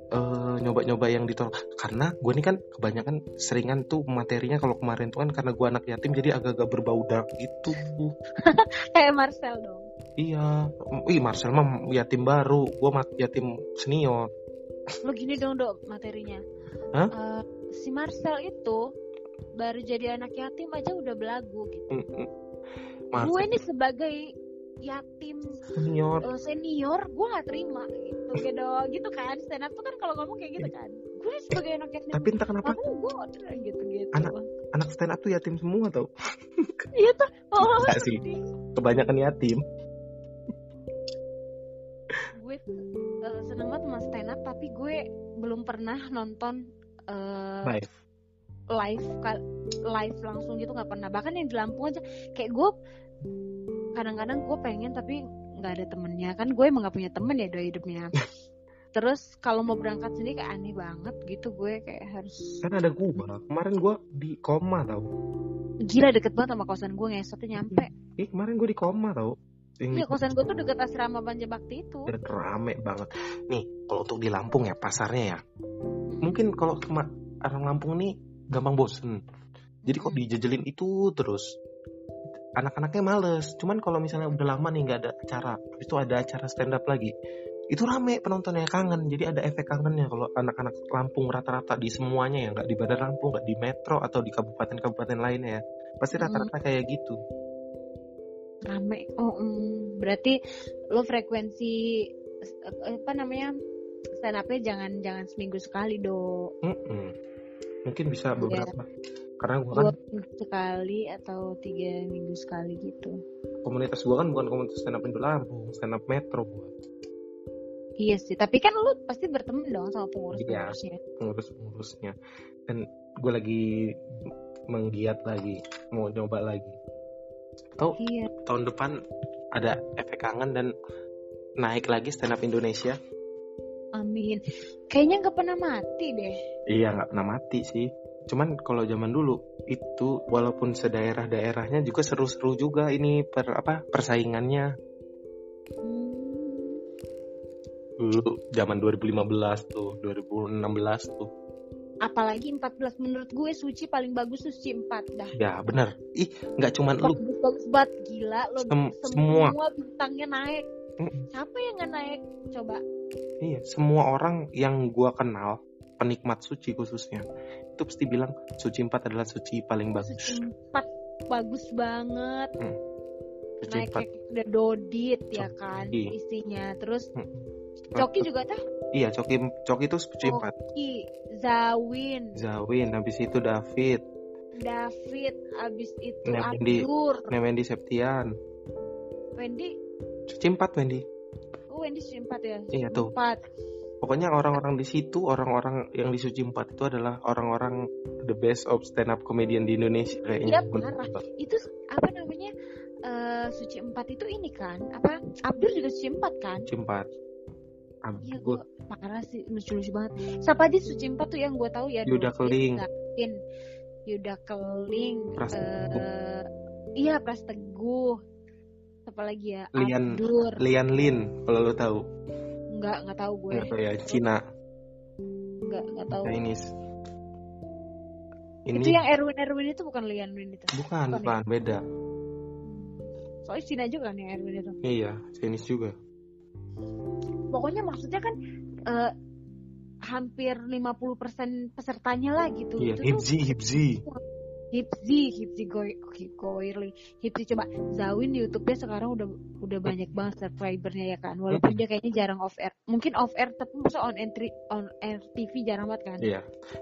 Speaker 2: eh, nyoba-nyoba yang ditolak. Karena gue ini kan kebanyakan seringan tuh materinya kalau kemarin tuh kan karena gue anak yatim jadi agak-agak berbau dark gitu. *laughs*
Speaker 1: Kayak Marcel dong.
Speaker 2: iya. Ih Marcel mah yatim baru. Gue yatim senior
Speaker 1: Lo gini dong dok materinya.
Speaker 2: Hah?
Speaker 1: Eh, si Marcel itu baru jadi anak yatim aja udah belagu gitu.
Speaker 2: Marcel
Speaker 1: gue nih sebagai yatim
Speaker 2: senior
Speaker 1: eh, senior gue gak terima gitu gitu gitu kan stand up tuh kan kalau ngomong kayak gitu kan gue sebagai anak yatim
Speaker 2: tapi entah kenapa
Speaker 1: gue gitu gitu
Speaker 2: Anak- anak stand up tuh yatim semua tau *laughs*
Speaker 1: iya tuh oh
Speaker 2: Enggak sih.
Speaker 1: sedih.
Speaker 2: kebanyakan yatim
Speaker 1: gue eh, seneng banget tapi gue belum pernah nonton eh,
Speaker 2: baik
Speaker 1: live ka- live langsung gitu nggak pernah. Bahkan yang di Lampung aja kayak gue kadang-kadang gue pengen tapi nggak ada temennya. Kan gue emang nggak punya temen ya do hidupnya. *laughs* Terus kalau mau berangkat sendiri kayak aneh banget gitu gue kayak harus
Speaker 2: kan ada gua. Kemarin gua di koma tau.
Speaker 1: Gila deket banget sama kosan gue ngesotnya nyampe.
Speaker 2: Ih kemarin gua di koma tau
Speaker 1: iya kosan gue tuh deket asrama Banja Bakti itu.
Speaker 2: Rame banget. Nih kalau untuk di Lampung ya pasarnya ya. Mungkin kalau orang Lampung nih gampang bosen. Jadi kok
Speaker 1: Hmm.
Speaker 2: dijejelin itu terus. Anak-anaknya males. Cuman kalau misalnya udah lama nih nggak ada acara habis itu ada acara stand up lagi itu rame penontonnya kangen. Jadi ada efek kangennya kalau anak-anak Lampung rata-rata di semuanya ya nggak di Bandar Lampung nggak di metro atau di kabupaten-kabupaten lainnya ya. Pasti
Speaker 1: Hmm.
Speaker 2: rata-rata kayak gitu
Speaker 1: rame oh mm. berarti lo frekuensi apa namanya stand upnya jangan jangan seminggu sekali do
Speaker 2: Mm-mm. mungkin bisa
Speaker 1: Iya.
Speaker 2: beberapa karena gue
Speaker 1: dua
Speaker 2: kan
Speaker 1: minggu sekali atau tiga minggu sekali gitu
Speaker 2: komunitas gue kan bukan komunitas stand up Indo Lampung stand up Metro gue
Speaker 1: iya sih tapi kan lu pasti berteman dong sama pengurus
Speaker 2: Iya.
Speaker 1: pengurusnya
Speaker 2: pengurus-pengurusnya dan gue lagi menggiat lagi mau nyoba lagi atau
Speaker 1: iya.
Speaker 2: tahun depan ada efek kangen dan naik lagi stand up Indonesia?
Speaker 1: Amin. Kayaknya nggak pernah mati deh.
Speaker 2: Iya nggak pernah mati sih. Cuman kalau zaman dulu itu walaupun sedaerah-daerahnya juga seru-seru juga ini per apa persaingannya.
Speaker 1: Hmm,
Speaker 2: dulu zaman 2015 tuh 2016 tuh
Speaker 1: apalagi 14 menurut gue suci paling bagus tuh suci 4 dah.
Speaker 2: Ya bener. Ih nggak cuman lu.
Speaker 1: Bagus banget gila. Lo
Speaker 2: Sem-
Speaker 1: semua,
Speaker 2: semua.
Speaker 1: bintangnya naik.
Speaker 2: Mm-mm.
Speaker 1: siapa yang nggak naik? Coba.
Speaker 2: Iya, semua orang yang gua kenal, penikmat suci khususnya, itu pasti bilang suci 4 adalah suci paling bagus.
Speaker 1: suci 4 bagus banget.
Speaker 2: Suci
Speaker 1: naik
Speaker 2: 4.
Speaker 1: kayak udah dodit ya kan isinya. Terus
Speaker 2: Mm.
Speaker 1: Coki juga tah
Speaker 2: Iya, Coki Coki itu suci 4.
Speaker 1: Coki Zawin
Speaker 2: Zawin, habis itu David,
Speaker 1: David abis itu
Speaker 2: Wendy.
Speaker 1: Abdur
Speaker 2: Wendy Septian.
Speaker 1: Wendy
Speaker 2: Suci 4 Wendy.
Speaker 1: oh Wendy suci 4 ya
Speaker 2: Iya, tuh.
Speaker 1: 4
Speaker 2: Pokoknya orang-orang di situ, orang-orang yang di suci 4 itu adalah orang-orang the best of stand up comedian di Indonesia kayaknya.
Speaker 1: Iya, parah. itu apa namanya eh, suci 4 itu ini kan apa Abdur juga suci 4 kan
Speaker 2: Suci 4.
Speaker 1: Iya
Speaker 2: Gue
Speaker 1: parah sih lucu-lucu banget. Siapa aja suci empat tuh yang gue tahu ya.
Speaker 2: Yuda Keling.
Speaker 1: Yuda Keling.
Speaker 2: Pras
Speaker 1: eh, iya Pras Teguh. Apa lagi ya?
Speaker 2: Lian-
Speaker 1: Abdur.
Speaker 2: Lian Lin, kalau lo tahu.
Speaker 1: Enggak enggak tahu gue.
Speaker 2: Nggak tahu ya, Cina,
Speaker 1: Enggak enggak tahu.
Speaker 2: Chinese. Ini
Speaker 1: Itu yang Erwin Erwin itu bukan Lian Win itu.
Speaker 2: bukan,
Speaker 1: bukan
Speaker 2: bukan, beda.
Speaker 1: Soalnya Cina juga kan yang Erwin itu.
Speaker 2: Iya, Chinese juga.
Speaker 1: Pokoknya maksudnya kan eh, hampir 50% pesertanya lah gitu.
Speaker 2: Iya,
Speaker 1: Itu tuh
Speaker 2: Hipzi, Hipzi.
Speaker 1: Hipzi, Hipzi Goy, Goirli, Hipzi coba Zawin di YouTube-nya sekarang udah udah banyak banget subscribernya ya kan. Walaupun dia kayaknya jarang off air. Mungkin off air tapi masa on entry on air TV jarang banget kan.
Speaker 2: Iya.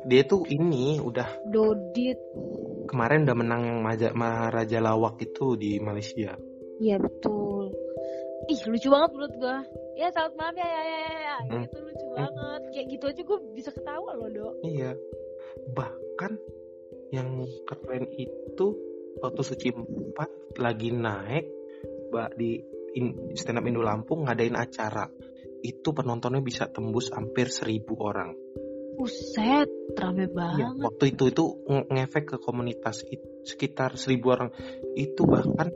Speaker 2: Dia tuh ini udah
Speaker 1: Dodit.
Speaker 2: kemarin udah menang yang Maharaja Lawak itu di Malaysia.
Speaker 1: Iya betul. Ih lucu banget menurut gua. Ya selamat malam ya ya ya ya. ya.
Speaker 2: Hmm.
Speaker 1: Gitu lucu banget. Kayak gitu aja gua bisa ketawa loh, Dok.
Speaker 2: Iya. Bahkan yang keren itu waktu suci 4 lagi naik mbak di in, stand up Indo Lampung ngadain acara itu penontonnya bisa tembus hampir seribu orang.
Speaker 1: Buset, rame
Speaker 2: Iya,
Speaker 1: banget.
Speaker 2: waktu itu itu nge- ngefek ke komunitas it- sekitar seribu orang. Itu bahkan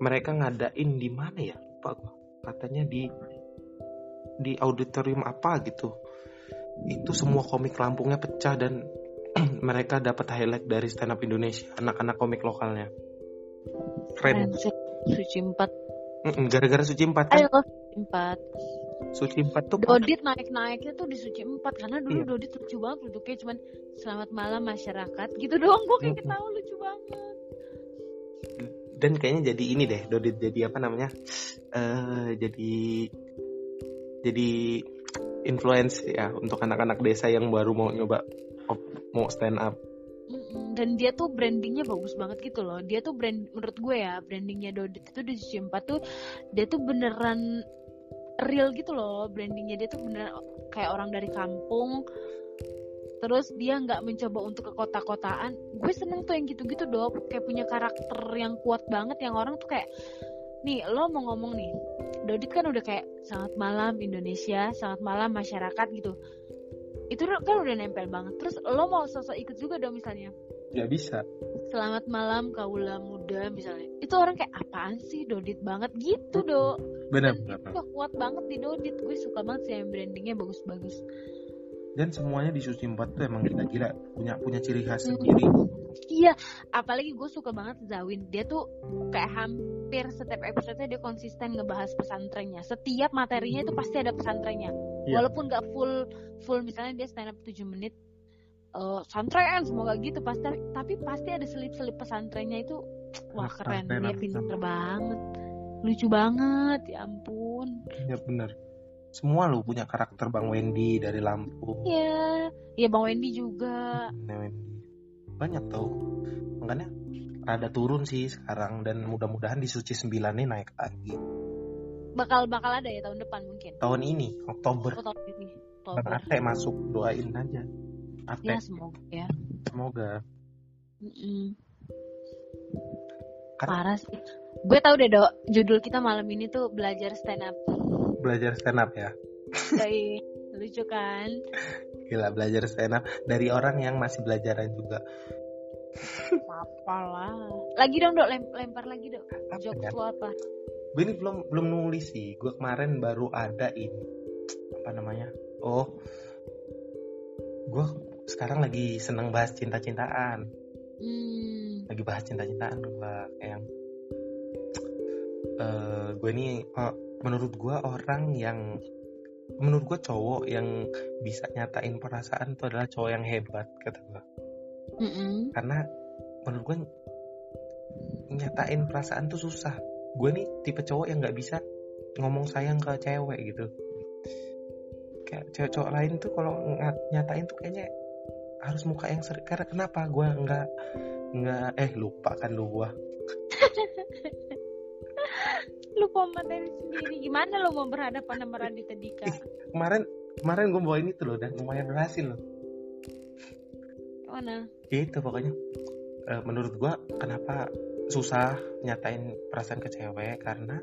Speaker 2: mereka ngadain di mana ya? Lupa gua. Katanya di di auditorium apa gitu. Itu semua komik Lampungnya pecah dan *clears throat* mereka dapat highlight dari stand up Indonesia, anak-anak komik lokalnya. Keren.
Speaker 1: Suci 4.
Speaker 2: Mm-mm, Gara-gara suci 4 kan?
Speaker 1: Ayo, 4.
Speaker 2: Suci 4 tuh
Speaker 1: Dodit naik-naiknya tuh di Suci 4 karena dulu
Speaker 2: Iya.
Speaker 1: Dodit lucu banget duduknya cuman selamat malam masyarakat gitu doang gue kayak ketawa lucu banget.
Speaker 2: Dan kayaknya jadi ini deh Dodit jadi apa namanya eh jadi jadi influence ya untuk anak-anak desa yang baru mau nyoba mau stand up.
Speaker 1: Dan dia tuh brandingnya bagus banget gitu loh. Dia tuh brand menurut gue ya brandingnya Dodit itu di Suci 4 tuh dia tuh beneran real gitu loh brandingnya dia tuh bener kayak orang dari kampung terus dia nggak mencoba untuk ke kota-kotaan. Gue seneng tuh yang gitu-gitu dong kayak punya karakter yang kuat banget yang orang tuh kayak nih lo mau ngomong nih. Dodit kan udah kayak selamat malam Indonesia. Selamat malam masyarakat gitu. Itu kan udah nempel banget. Terus lo mau sosok ikut juga dong misalnya?
Speaker 2: Nggak bisa.
Speaker 1: Selamat malam kaula muda misalnya. Itu orang kayak apaan sih Dodit banget? Gitu do
Speaker 2: benar
Speaker 1: itu kuat banget di Dodit. Gue suka banget sih yang brandingnya bagus-bagus
Speaker 2: dan semuanya di suci 4 tuh emang gila-gila punya punya ciri khas
Speaker 1: Hmm.
Speaker 2: sendiri
Speaker 1: Iya, apalagi gue suka banget Zawin. Dia tuh kayak hampir setiap episode dia konsisten ngebahas pesantrennya. Setiap materinya itu pasti ada pesantrennya.
Speaker 2: Iya.
Speaker 1: Walaupun gak full full misalnya dia stand up 7 menit eh santren semoga gitu pasti tapi pasti ada selip-selip pesantrennya itu wah keren
Speaker 2: pesantren,
Speaker 1: dia pinter
Speaker 2: pesantren.
Speaker 1: banget lucu banget ya ampun
Speaker 2: ya benar semua lu punya karakter Bang Wendy dari Lampung
Speaker 1: Iya, ya Bang Wendy juga.
Speaker 2: Nah, Wendy banyak tau makanya rada turun sih sekarang dan mudah-mudahan di Suci 9 ini naik lagi
Speaker 1: Bakal bakal ada ya tahun depan mungkin.
Speaker 2: tahun ini Oktober
Speaker 1: Oh, tahun ini. Oktober.
Speaker 2: Ate masuk doain aja Ate
Speaker 1: Ya semoga ya.
Speaker 2: semoga
Speaker 1: Mm-mm.
Speaker 2: Kan-
Speaker 1: Parah sih. Gue tau deh dok, judul kita malam ini tuh belajar stand up.
Speaker 2: Belajar stand up ya
Speaker 1: Dari lucu kan?
Speaker 2: gila belajar stand up dari orang yang masih belajaran juga
Speaker 1: Apa lah. Lagi dong dok, lem- lempar lagi dok.
Speaker 2: apa
Speaker 1: Jokes
Speaker 2: ya
Speaker 1: lu apa?
Speaker 2: gue ini belum belum nulis sih gue kemarin baru ada ini apa namanya oh gue sekarang lagi seneng bahas cinta-cintaan
Speaker 1: Hmm.
Speaker 2: lagi bahas cinta-cintaan gue kayak eh gue ini oh, menurut gue orang yang menurut gue cowok yang bisa nyatain perasaan itu adalah cowok yang hebat kata gue
Speaker 1: Mm-mm.
Speaker 2: karena menurut gue nyatain perasaan tuh susah. Gue nih tipe cowok yang nggak bisa ngomong sayang ke cewek gitu. Kayak cewek-cowok lain tuh kalau nyatain tuh kayaknya harus muka yang seri karena kenapa gue nggak nggak eh lupa kan lu gue *laughs*
Speaker 1: Lupa materi sendiri. Gimana lo mau berhadapan sama Raditya Dika?
Speaker 2: kemarin kemarin gue bawa ini tuh loh dan. Lumayan berhasil loh.
Speaker 1: Mana?
Speaker 2: ya itu pokoknya. Eh, menurut gue kenapa susah nyatain perasaan ke cewek? Karena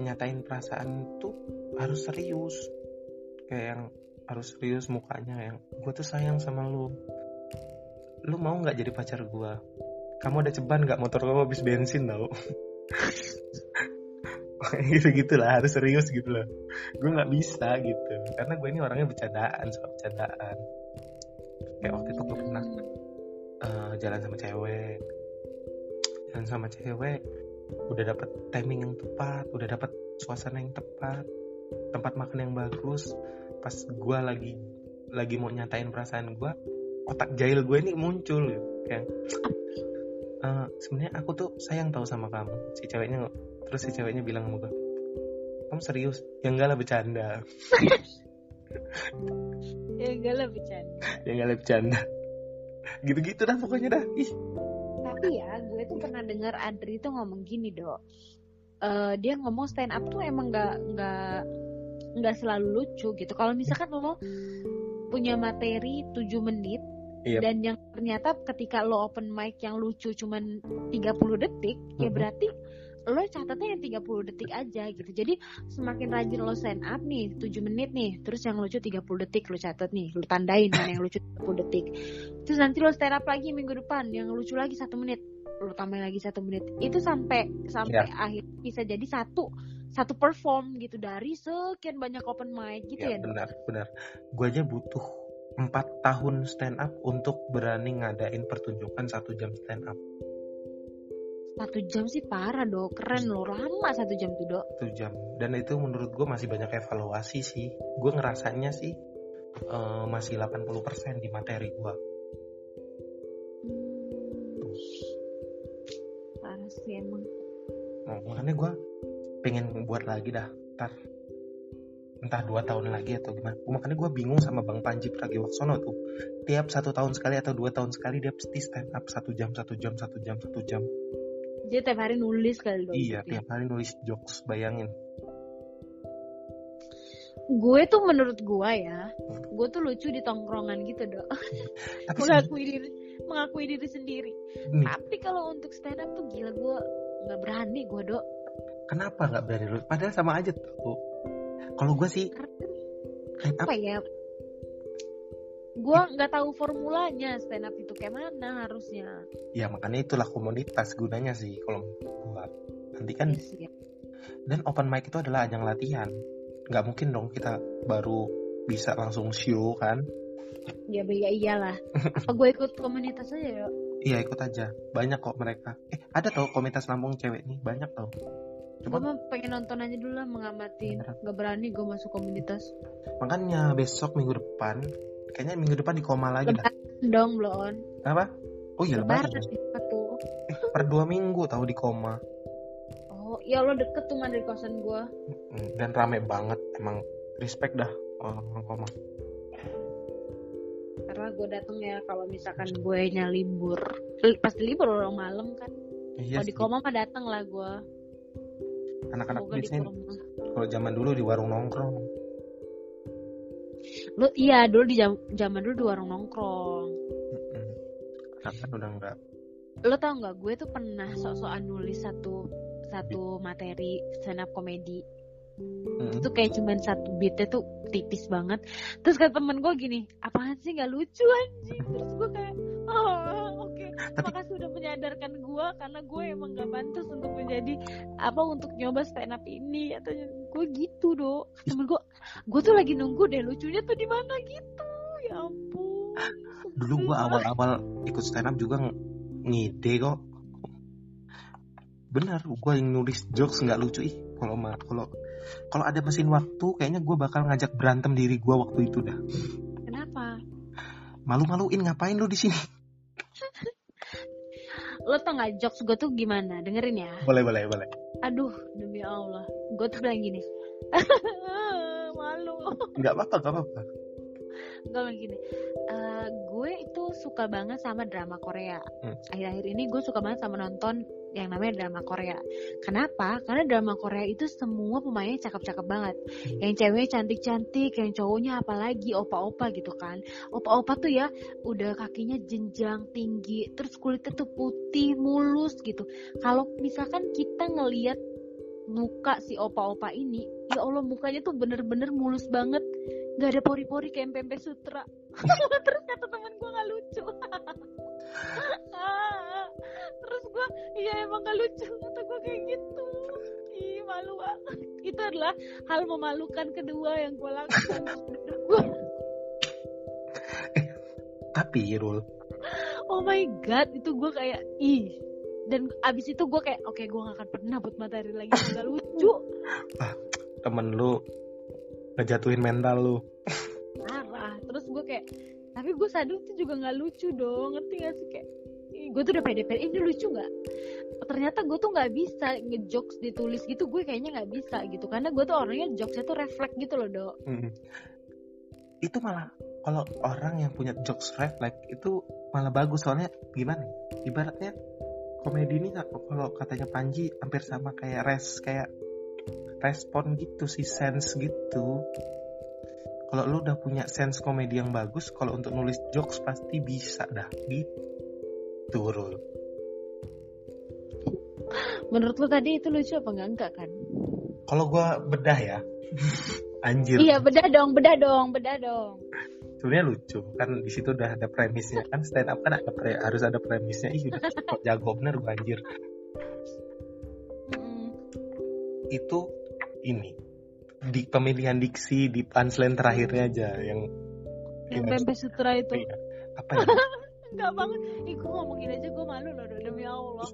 Speaker 2: nyatain perasaan tuh harus serius. Kayak yang harus serius mukanya yang gue tuh sayang sama lu. Lu mau nggak jadi pacar gue kamu ada ceban nggak motor kamu habis bensin tau *laughs* *laughs* gitu gitulah harus serius gitu loh. Gue nggak bisa gitu. Karena gue ini orangnya bercandaan suka bercandaan. Kayak waktu itu gue pernah eh, jalan sama cewek. Jalan sama cewek udah dapet timing yang tepat udah dapet suasana yang tepat tempat makan yang bagus. Pas gue lagi lagi mau nyatain perasaan gue otak jahil gue ini muncul gitu kayak "Eh, sebenarnya aku tuh sayang tahu sama kamu. Si ceweknya terus si ceweknya bilang sama gue kamu serius ya enggak lah bercanda *laughs*
Speaker 1: Ya enggak lah bercanda.
Speaker 2: ya enggak lah bercanda gitu-gitu dah pokoknya dah ih
Speaker 1: Tapi ya, gue tuh pernah dengar Adri tuh ngomong gini dok. Eh, dia ngomong stand up tuh emang nggak nggak nggak selalu lucu gitu. Kalau misalkan lo punya materi 7 menit
Speaker 2: Iya.
Speaker 1: dan yang ternyata ketika lo open mic yang lucu cuman 30 detik, ya
Speaker 2: Mhm.
Speaker 1: berarti lo catatnya yang 30 detik aja gitu. Jadi semakin rajin lo stand up nih 7 menit nih, terus yang lucu 30 detik lo catat nih, lo tandain mana yang lucu 30 detik. Terus nanti lo stand up lagi minggu depan yang lucu lagi satu menit, lo tambahin lagi satu menit. Itu sampai sampai akhir bisa jadi satu satu perform gitu dari sekian banyak open mic gitu ya,
Speaker 2: ya, benar benar gue aja butuh empat tahun stand up untuk berani ngadain pertunjukan satu jam stand up
Speaker 1: Satu jam sih parah dok, keren lo lama satu jam tuh dok.
Speaker 2: satu jam. Dan itu menurut gue masih banyak evaluasi sih. Gue ngerasanya sih eh, masih 80% di materi gue
Speaker 1: Parah sih emang.
Speaker 2: Nah, makanya gue pengen buat lagi dah. Ntar entah dua tahun lagi atau gimana. Makanya gue bingung sama bang Panji Pragiwaksono tuh. Tiap satu tahun sekali atau dua tahun sekali dia pasti stand up satu jam satu jam satu jam satu jam
Speaker 1: Dia tiap hari nulis kali dok.
Speaker 2: iya tiap hari nulis jokes bayangin
Speaker 1: Gue tuh menurut gue ya, gue tuh lucu di tongkrongan gitu dok. *laughs*
Speaker 2: tapi
Speaker 1: mengakui diri, mengakui diri sendiri.
Speaker 2: nih
Speaker 1: Tapi kalau untuk stand up tuh gila gue nggak berani gue dok.
Speaker 2: kenapa nggak berani lu padahal sama aja tuh kalau gue sih
Speaker 1: apa ya? Gue nggak tahu formulanya stand up itu kayak mana harusnya.
Speaker 2: ya makanya itulah komunitas gunanya sih kalau gua nanti kan
Speaker 1: Yes, ya.
Speaker 2: dan open mic itu adalah ajang latihan nggak mungkin dong kita baru bisa langsung show kan
Speaker 1: Ya ya iyalah. *laughs* Apa gue ikut komunitas aja ya?
Speaker 2: iya ikut aja banyak kok mereka eh ada tau komunitas Lampung cewek nih banyak tau
Speaker 1: Gue
Speaker 2: cuma
Speaker 1: mah pengen nonton aja dulu lah mengamatin.
Speaker 2: Beneran.
Speaker 1: Gak berani gue masuk komunitas.
Speaker 2: makanya besok minggu depan kayaknya minggu depan di koma lagi dah.
Speaker 1: Dong belum.
Speaker 2: apa? Oh iya lebaran
Speaker 1: Lebaran tuh.
Speaker 2: eh, per dua minggu tahu di koma.
Speaker 1: Oh, ya lo deket tuh dari kosan gue.
Speaker 2: Dan rame banget. Emang respect dah orang koma.
Speaker 1: Karena gue dateng ya kalau misalkan gue nya libur. Pasti libur orang malam kan.
Speaker 2: Iya
Speaker 1: kalau di koma mah dateng lah gue
Speaker 2: anak-anak
Speaker 1: di koma.
Speaker 2: Kalau zaman dulu di warung nongkrong
Speaker 1: lu iya dulu di jam, zaman dulu di warung nongkrong.
Speaker 2: Sekarang kan udah enggak
Speaker 1: lo tau nggak gue tuh pernah sok-sokan nulis satu satu materi stand up comedy
Speaker 2: Mm-mm.
Speaker 1: itu kayak cuman satu beatnya tuh tipis banget. Terus kata temen gue gini apaan sih nggak lucu anjing? Terus gue kayak oh
Speaker 2: Tapi-
Speaker 1: makasih udah menyadarkan gue karena gue emang gak pantas untuk menjadi apa untuk nyoba stand up ini atau gue gitu do temen gue gue tuh lagi nunggu deh lucunya tuh di mana gitu. Ya ampun
Speaker 2: dulu gua awal-awal ikut stand up juga ng- ngide kok. Benar gua yang nulis jokes nggak lucu. Ih kalau kalau kalau ada mesin waktu kayaknya gua bakal ngajak berantem diri gua waktu itu dah.
Speaker 1: Kenapa?
Speaker 2: Malu-maluin ngapain lu di sini
Speaker 1: lo tau gak jokes gue tuh gimana? Dengerin ya.
Speaker 2: Boleh boleh boleh.
Speaker 1: Aduh demi allah. Gue tuh bilang gini. *laughs* Malu.
Speaker 2: Nggak apa-apa nggak apa-apa.
Speaker 1: Gue bilang gini "Eh, gue itu suka banget sama drama Korea.
Speaker 2: Hmm.
Speaker 1: akhir-akhir ini gue suka banget sama nonton yang namanya drama Korea. Kenapa? Karena drama Korea itu semua pemainnya cakep-cakep banget. Yang ceweknya cantik-cantik yang cowoknya apalagi opa-opa gitu kan. Opa-opa tuh ya udah kakinya jenjang tinggi terus kulitnya tuh putih mulus gitu. Kalau misalkan kita ngelihat muka si opa-opa ini ya Allah mukanya tuh bener-bener mulus banget. Nggak ada pori-pori kayak pempek sutra. *laughs* Terus kata temen gue nggak lucu *laughs* gue iya emang gak lucu kata gue kayak gitu. Ih malu banget. Itu adalah hal memalukan kedua yang gue lakukan. Gue
Speaker 2: tapi Rul
Speaker 1: oh my god itu gue kayak ih. Dan abis itu gue kayak oke gue gak akan pernah buat materi lagi yang gak lucu.
Speaker 2: Temen lu ngejatuhin mental lu.
Speaker 1: Parah. Terus gue kayak tapi gue sadar itu juga nggak lucu dong ngerti gak sih? Kayak "Ih, gue tuh udah pede pede ini lucu nggak? Ternyata gue tuh nggak bisa ngejokes ditulis gitu. Gue kayaknya nggak bisa gitu. Karena gue tuh orangnya jokesnya tuh refleks gitu loh dok.
Speaker 2: Mm. itu malah kalau orang yang punya jokes reflect itu malah bagus. Soalnya gimana ya? ibaratnya komedi ini kalau katanya Panji hampir sama kayak res kayak respon gitu sih sense gitu. Kalau lu udah punya sense komedi yang bagus kalau untuk nulis jokes pasti bisa dah gitu Rul
Speaker 1: menurut lo tadi itu lucu apa enggak? Enggak kan?
Speaker 2: Kalau gua bedah ya. *laughs* Anjir.
Speaker 1: Iya bedah dong bedah dong bedah dong.
Speaker 2: Sebenarnya lucu. Kan di situ udah ada premisnya. Kan stand up kan ada pre- harus ada premisnya. Ih udah kok jago. Bener gua anjir.
Speaker 1: Mm-mm.
Speaker 2: itu ini. Di pemilihan diksi di punchline terakhirnya aja yang
Speaker 1: yang sutra itu.
Speaker 2: Iya. apa ya *laughs*
Speaker 1: enggak banget. Ih gue ngomongin aja gue malu loh demi allah.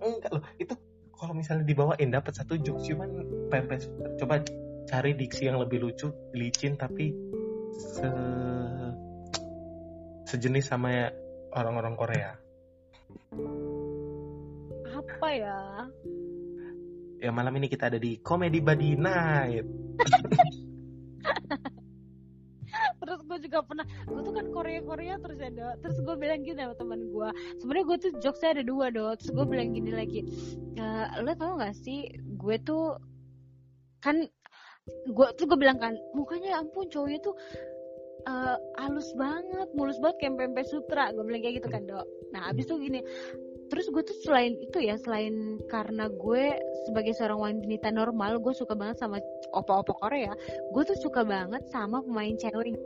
Speaker 2: Enggak loh. Itu kalau misalnya dibawain dapat satu jokes. Cuman pempes coba cari diksi yang lebih lucu licin tapi se sejenis sama ya orang-orang Korea.
Speaker 1: Apa ya?
Speaker 2: Ya malam ini kita ada di Comedy Buddy Night *laughs*
Speaker 1: juga pernah. Gue tuh kan Korea Korea terus ya dok terus gue bilang gini sama teman gue sebenarnya gue tuh jokesnya ada dua dok. Terus gue bilang gini lagi e, lo tau gak sih gue tuh kan gue tuh gue bilang kan mukanya ya ampun cowoknya tuh eh, halus banget mulus banget kayak pempek sutra. Gue bilang kayak gitu kan dok. Nah abis itu gini terus gue tuh selain itu ya selain karena gue sebagai seorang wanita normal gue suka banget sama opa-opa Korea gue tuh suka banget sama pemain cewek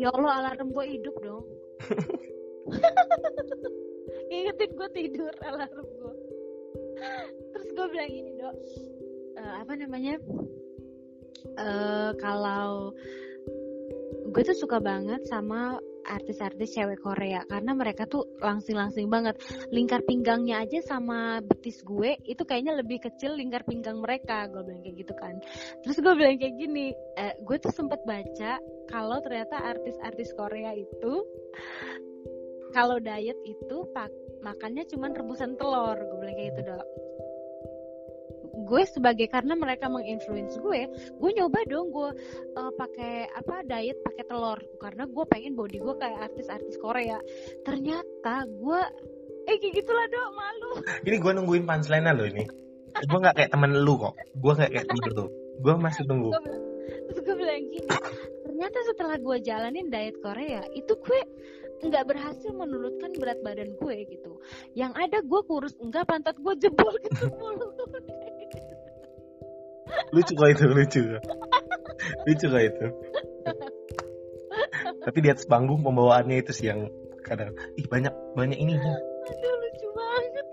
Speaker 1: ya Allah alarm gue hidup dong. *laughs* Ingetin gue tidur alarm gue terus gue bilang ini dok. Eh, apa namanya? Eh kalau gue tuh suka banget sama artis-artis cewek Korea. Karena mereka tuh langsing-langsing banget. Lingkar pinggangnya aja sama betis gue itu kayaknya lebih kecil lingkar pinggang mereka. Gue bilang kayak gitu kan. Terus gue bilang kayak gini eh, gue tuh sempat baca kalau ternyata artis-artis Korea itu kalau diet itu pak makannya cuman rebusan telur. Gue bilang kayak gitu dok gue sebagai karena mereka menginfluence gue gue nyoba dong gue uh, pakai apa diet pakai telur. Karena gue pengen body gue kayak artis-artis Korea. Ternyata gue eh kayak gitulah dong malu. *laughs*
Speaker 2: Ini gue nungguin punchline lo ini. Gue nggak kayak temen lu kok. Gue nggak kayak temen lu. Gue masih tunggu.
Speaker 1: Terus gue bilang gini ternyata setelah gue jalanin diet Korea itu gue nggak berhasil menurunkan berat badan gue gitu. Yang ada gue kurus enggak pantat gue jebol gitu mulu
Speaker 2: lucu kok itu lucu. Lucu kok itu. Tapi di atas panggung pembawaannya itu sih yang kadang ih banyak banyak ini
Speaker 1: aduh lucu banget.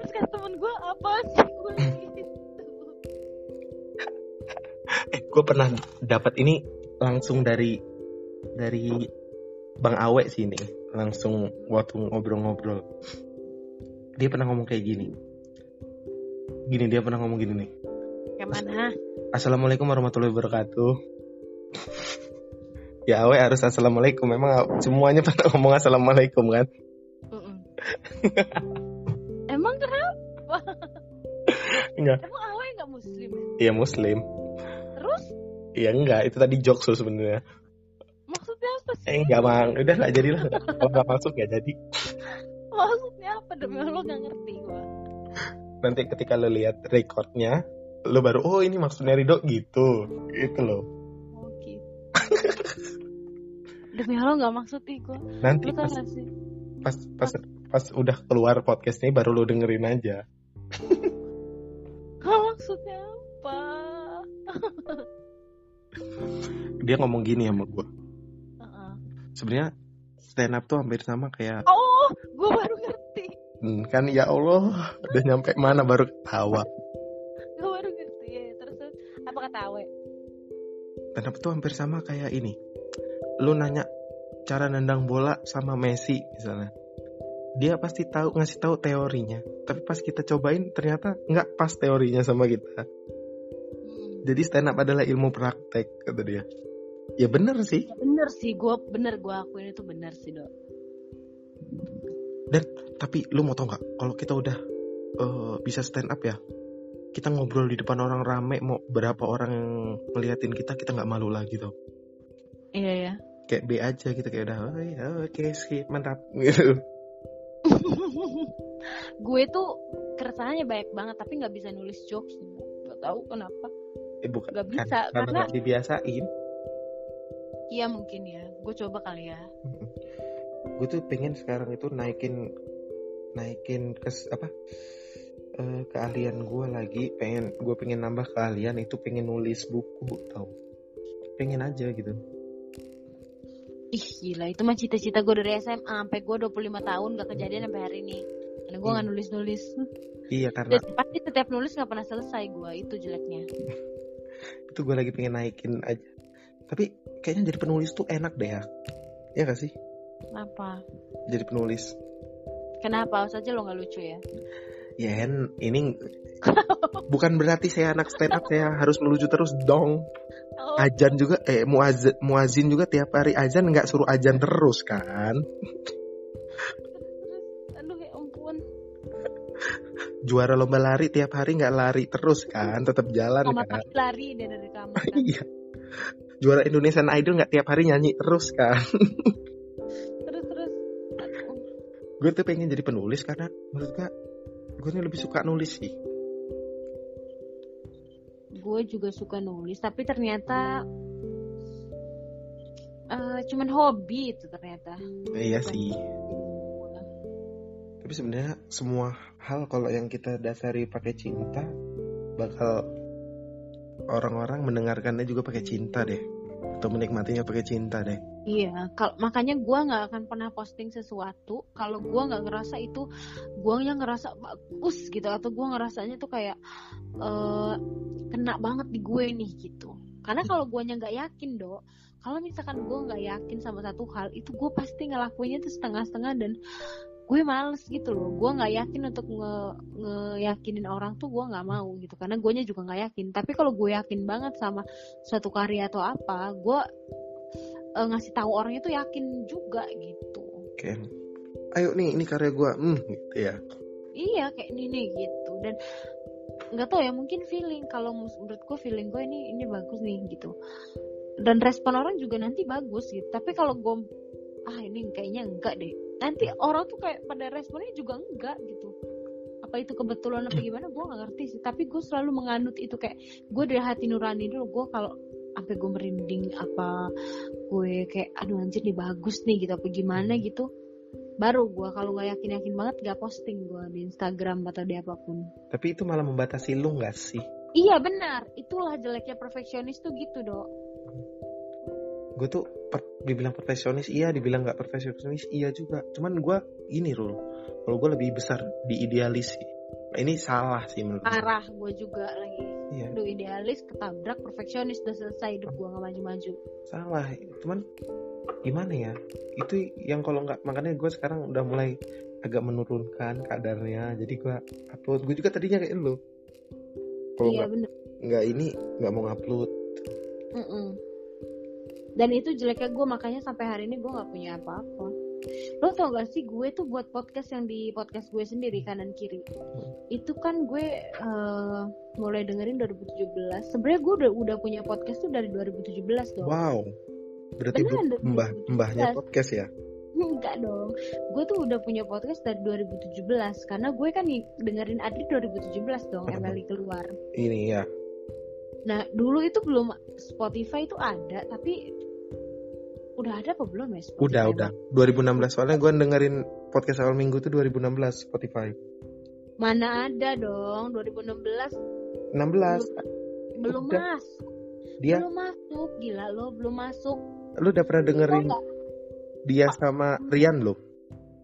Speaker 1: Terus kata temen gue apa sih gue *laughs* gitu?
Speaker 2: Eh gue pernah dapat ini langsung dari dari bang Awe sih ini langsung waktu ngobrol-ngobrol. Dia pernah ngomong kayak gini. Gini dia pernah ngomong gini nih
Speaker 1: mana
Speaker 2: assalamualaikum warahmatullahi wabarakatuh. Ya Awe harus assalamualaikum. Memang semuanya pernah ngomong assalamualaikum kan?
Speaker 1: Emang kenapa?
Speaker 2: Enggak.
Speaker 1: Emang Awe nggak muslim
Speaker 2: iya muslim.
Speaker 1: Terus?
Speaker 2: Iya enggak. Itu tadi jokes sebenarnya.
Speaker 1: Maksudnya apa sih?
Speaker 2: Eh enggak mang. Udah nggak jadi lah kalau nggak masuk ya jadi.
Speaker 1: Maksudnya apa? Demi lo nggak ngerti gua.
Speaker 2: Nanti ketika lo lihat recordnya lo baru oh ini maksudnya Ridho gitu. Gitu loh.
Speaker 1: Oh gitu. Demi Allah nggak maksud gua.
Speaker 2: Nanti
Speaker 1: lo tau
Speaker 2: pas
Speaker 1: sih?
Speaker 2: pas pas pas udah keluar podcast ini baru lo dengerin aja. *laughs*
Speaker 1: Oh, maksudnya apa? *laughs*
Speaker 2: Dia ngomong gini sama gue
Speaker 1: Uh-uh.
Speaker 2: sebenarnya stand up tuh hampir sama kayak
Speaker 1: oh gua baru ngerti.
Speaker 2: Hmm, kan ya Allah udah nyampe mana baru ketawa stand up tuh hampir sama kayak ini. Lu nanya cara nendang bola sama Messi misalnya. Dia pasti tahu ngasih tahu teorinya. Tapi pas kita cobain ternyata nggak pas teorinya sama kita.
Speaker 1: Hmm.
Speaker 2: jadi stand up adalah ilmu praktek kata dia. Ya bener sih.
Speaker 1: Bener sih gua bener gua akuin itu bener sih dok.
Speaker 2: Tapi lu mau tau nggak kalau kita udah eh, bisa stand up ya kita ngobrol di depan orang rame mau berapa orang ngeliatin kita kita nggak malu lagi tuh
Speaker 1: iya ya
Speaker 2: kayak B aja gitu kayak udah oh, iya, oke skip mantap *laughs* gitu.
Speaker 1: Gue tuh keresahannya banyak banget tapi nggak bisa nulis jokes nggak tahu kenapa.
Speaker 2: Eh bukan
Speaker 1: Nggak bisa,
Speaker 2: kan, karena
Speaker 1: karena-
Speaker 2: dibiasain.
Speaker 1: Iya mungkin ya. Gue coba kali ya.
Speaker 2: Gue tuh pengen sekarang itu naikin naikin kes apa eh, keahlian gue lagi pengen gue pengen nambah keahlian itu pengen nulis buku tau. Pengen aja gitu.
Speaker 1: Ih gila itu mah cita-cita gue dari SMA sampai gue 25 tahun gak kejadian sampai hari ini. Karena gue
Speaker 2: Hmm.
Speaker 1: nulis nulis
Speaker 2: iya karena
Speaker 1: dan pasti setiap nulis nggak pernah selesai gue itu jeleknya. *laughs*
Speaker 2: Itu gue lagi pengen naikin aja. Tapi kayaknya jadi penulis tuh enak deh ya. Ya gak sih?
Speaker 1: Kenapa?
Speaker 2: Jadi penulis.
Speaker 1: Kenapa? Saja lo nggak lucu ya
Speaker 2: ya Hen, ini *laughs* bukan berarti saya anak stand up saya harus melucu terus dong.
Speaker 1: Oh,
Speaker 2: ajan juga eh muazin, muazin juga tiap hari ajan nggak suruh ajan terus kan?
Speaker 1: Terus aduh ya ampun.
Speaker 2: Juara lomba lari tiap hari nggak lari terus kan? Tetap jalan
Speaker 1: kamar
Speaker 2: kan?
Speaker 1: Lari dia dari kamar kan. *laughs*
Speaker 2: iya. Juara Indonesian Idol nggak tiap hari nyanyi terus kan?
Speaker 1: Terus terus.
Speaker 2: Gue tuh pengen jadi penulis karena menurut gue gue nih lebih suka nulis sih.
Speaker 1: Gue juga suka nulis tapi ternyata eh, cuman hobi itu ternyata.
Speaker 2: Iya sih. Tapi sebenarnya semua hal kalau yang kita dasari pakai cinta bakal orang-orang mendengarkannya juga pakai cinta deh. Atau menikmatinya pakai cinta deh
Speaker 1: Iya, kalau makanya gue nggak akan pernah posting sesuatu kalau gue nggak ngerasa itu gue yang ngerasa bagus gitu atau gue ngerasanya tuh kayak eh kena banget di gue nih gitu. Karena kalau gue nggak yakin dok, kalau misalkan gue nggak yakin sama satu hal itu gue pasti ngelakuinnya tuh setengah-setengah dan gue males gitu loh. Gue nggak yakin untuk nge ngeyakinin orang tuh gue nggak mau gitu karena gue juga nggak yakin. Tapi kalau gue yakin banget sama suatu karya atau apa, gue eh, ngasih tahu orangnya tuh yakin juga gitu.
Speaker 2: oke ayo nih ini karya gue hmm gitu ya.
Speaker 1: Iya kayak ini nih gitu. Dan nggak tahu ya mungkin feeling kalau menurut gue feeling gue ini ini bagus nih gitu. Dan respon orang juga nanti bagus gitu. Tapi kalau gue ah ini kayaknya enggak deh. Nanti orang tuh kayak pada responnya juga enggak gitu. Apa itu kebetulan apa gimana gue nggak ngerti sih. Tapi gue selalu menganut itu kayak gue dari hati nurani dulu. Gue kalau sampai gue merinding apa gue kayak aduh anjir nih bagus nih gitu apa gimana gitu. Baru gue kalau nggak yakin yakin banget gak posting gue di Instagram atau di apa pun.
Speaker 2: Tapi itu malah membatasi lu nggak sih?
Speaker 1: Iya benar. Itulah jeleknya perfeksionis tuh gitu dok.
Speaker 2: Gue tuh per, dibilang perfeksionis iya. Dibilang nggak perfeksionis iya juga. Cuman gue ini Rul. Kalau gue lebih besar di idealis sih. Nah, ini salah sih menurut gue.
Speaker 1: arah gue juga lagi
Speaker 2: iya.
Speaker 1: Aduh idealis ketabrak perfeksionis udah selesai hidup gue nggak maju-maju.
Speaker 2: Salah cuman gimana ya? Itu yang kalau nggak makanya gue sekarang udah mulai agak menurunkan kadarnya jadi gue upload. Gue juga tadinya kayak lu. Kalau
Speaker 1: iya
Speaker 2: nggak nggak ini nggak mau ngupload
Speaker 1: Mm-mm. dan itu jeleknya gue makanya sampai hari ini gue nggak punya apa-apa lo tau gak sih gue tuh buat podcast yang di podcast gue sendiri kanan kiri. Itu kan gue eh, mulai dengerin 2017 sebenarnya gue udah udah punya podcast tuh dari 2017 dong.
Speaker 2: Wow. Berarti
Speaker 1: Beneran,
Speaker 2: mbah
Speaker 1: 2017.
Speaker 2: mbahnya podcast ya? *laughs*
Speaker 1: Enggak dong. Gue tuh udah punya podcast dari 2017 karena gue kan dengerin Adri 2017 dong
Speaker 2: Hmm.
Speaker 1: Emily keluar.
Speaker 2: ini ya.
Speaker 1: Nah, dulu itu belum Spotify itu ada tapi udah ada apa belum ya Spotify?
Speaker 2: udah udah 2016 soalnya gue dengerin podcast awal minggu tuh 2016 Spotify
Speaker 1: Mana ada dong 2016
Speaker 2: 16
Speaker 1: belum
Speaker 2: Udah.
Speaker 1: masuk.
Speaker 2: dia
Speaker 1: Belum masuk. Gila lo belum masuk.
Speaker 2: lu udah pernah dengerin dia sama Rian lo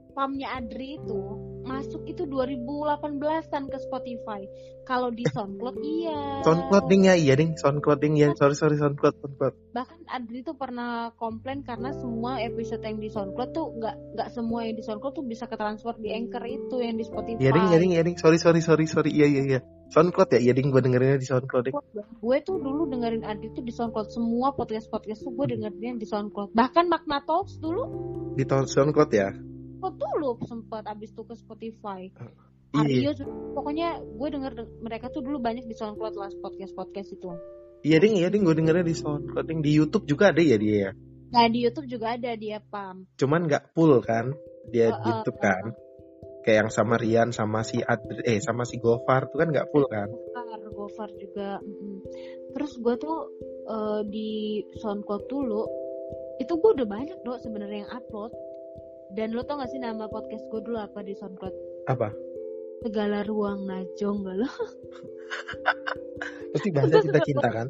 Speaker 1: Spamnya Adri itu masuk itu 2018-an ke Spotify. Kalau di SoundCloud iya.
Speaker 2: SoundCloud ding ya iya ding. SoundCloud ding ya. Sorry sorry SoundCloud SoundCloud.
Speaker 1: Bahkan Adri tuh pernah komplain karena semua episode yang di SoundCloud tuh nggak nggak semua yang di SoundCloud tuh bisa ketransfer di Anchor itu yang di Spotify.
Speaker 2: iya ding iya ding iya ding. Sorry sorry sorry sorry. Iya iya iya. SoundCloud ya? Iya ding gue dengerinnya di SoundCloud ding.
Speaker 1: Gue tuh dulu dengerin Adri tuh di SoundCloud. Semua podcast podcast tuh gue dengerinnya di SoundCloud. Bahkan Makna Talks dulu.
Speaker 2: Di tahun SoundCloud ya
Speaker 1: kok dulu sempat abis tuh ke Spotify.
Speaker 2: iya
Speaker 1: Aryo juga- pokoknya gue denger mereka tuh dulu banyak di SoundCloud lah podcast podcast itu.
Speaker 2: iya ding iya ding gue dengernya di SoundCloud ding di YouTube juga ada ya dia ya
Speaker 1: Nah di YouTube juga ada dia pam.
Speaker 2: cuman nggak full kan dia di
Speaker 1: Uh, uh,
Speaker 2: YouTube kan kayak yang sama Rian sama si Adri eh sama si Gofar tuh kan nggak full kan
Speaker 1: Gofar, Gofar juga. Terus gue tuh eh, di SoundCloud dulu, itu gue udah banyak dong sebenarnya yang upload. Dan lo tau gak sih nama podcast gue dulu apa di SoundCloud?
Speaker 2: apa
Speaker 1: Segala ruang najong gak lo?
Speaker 2: pasti bahasa *laughs* cinta-cinta kan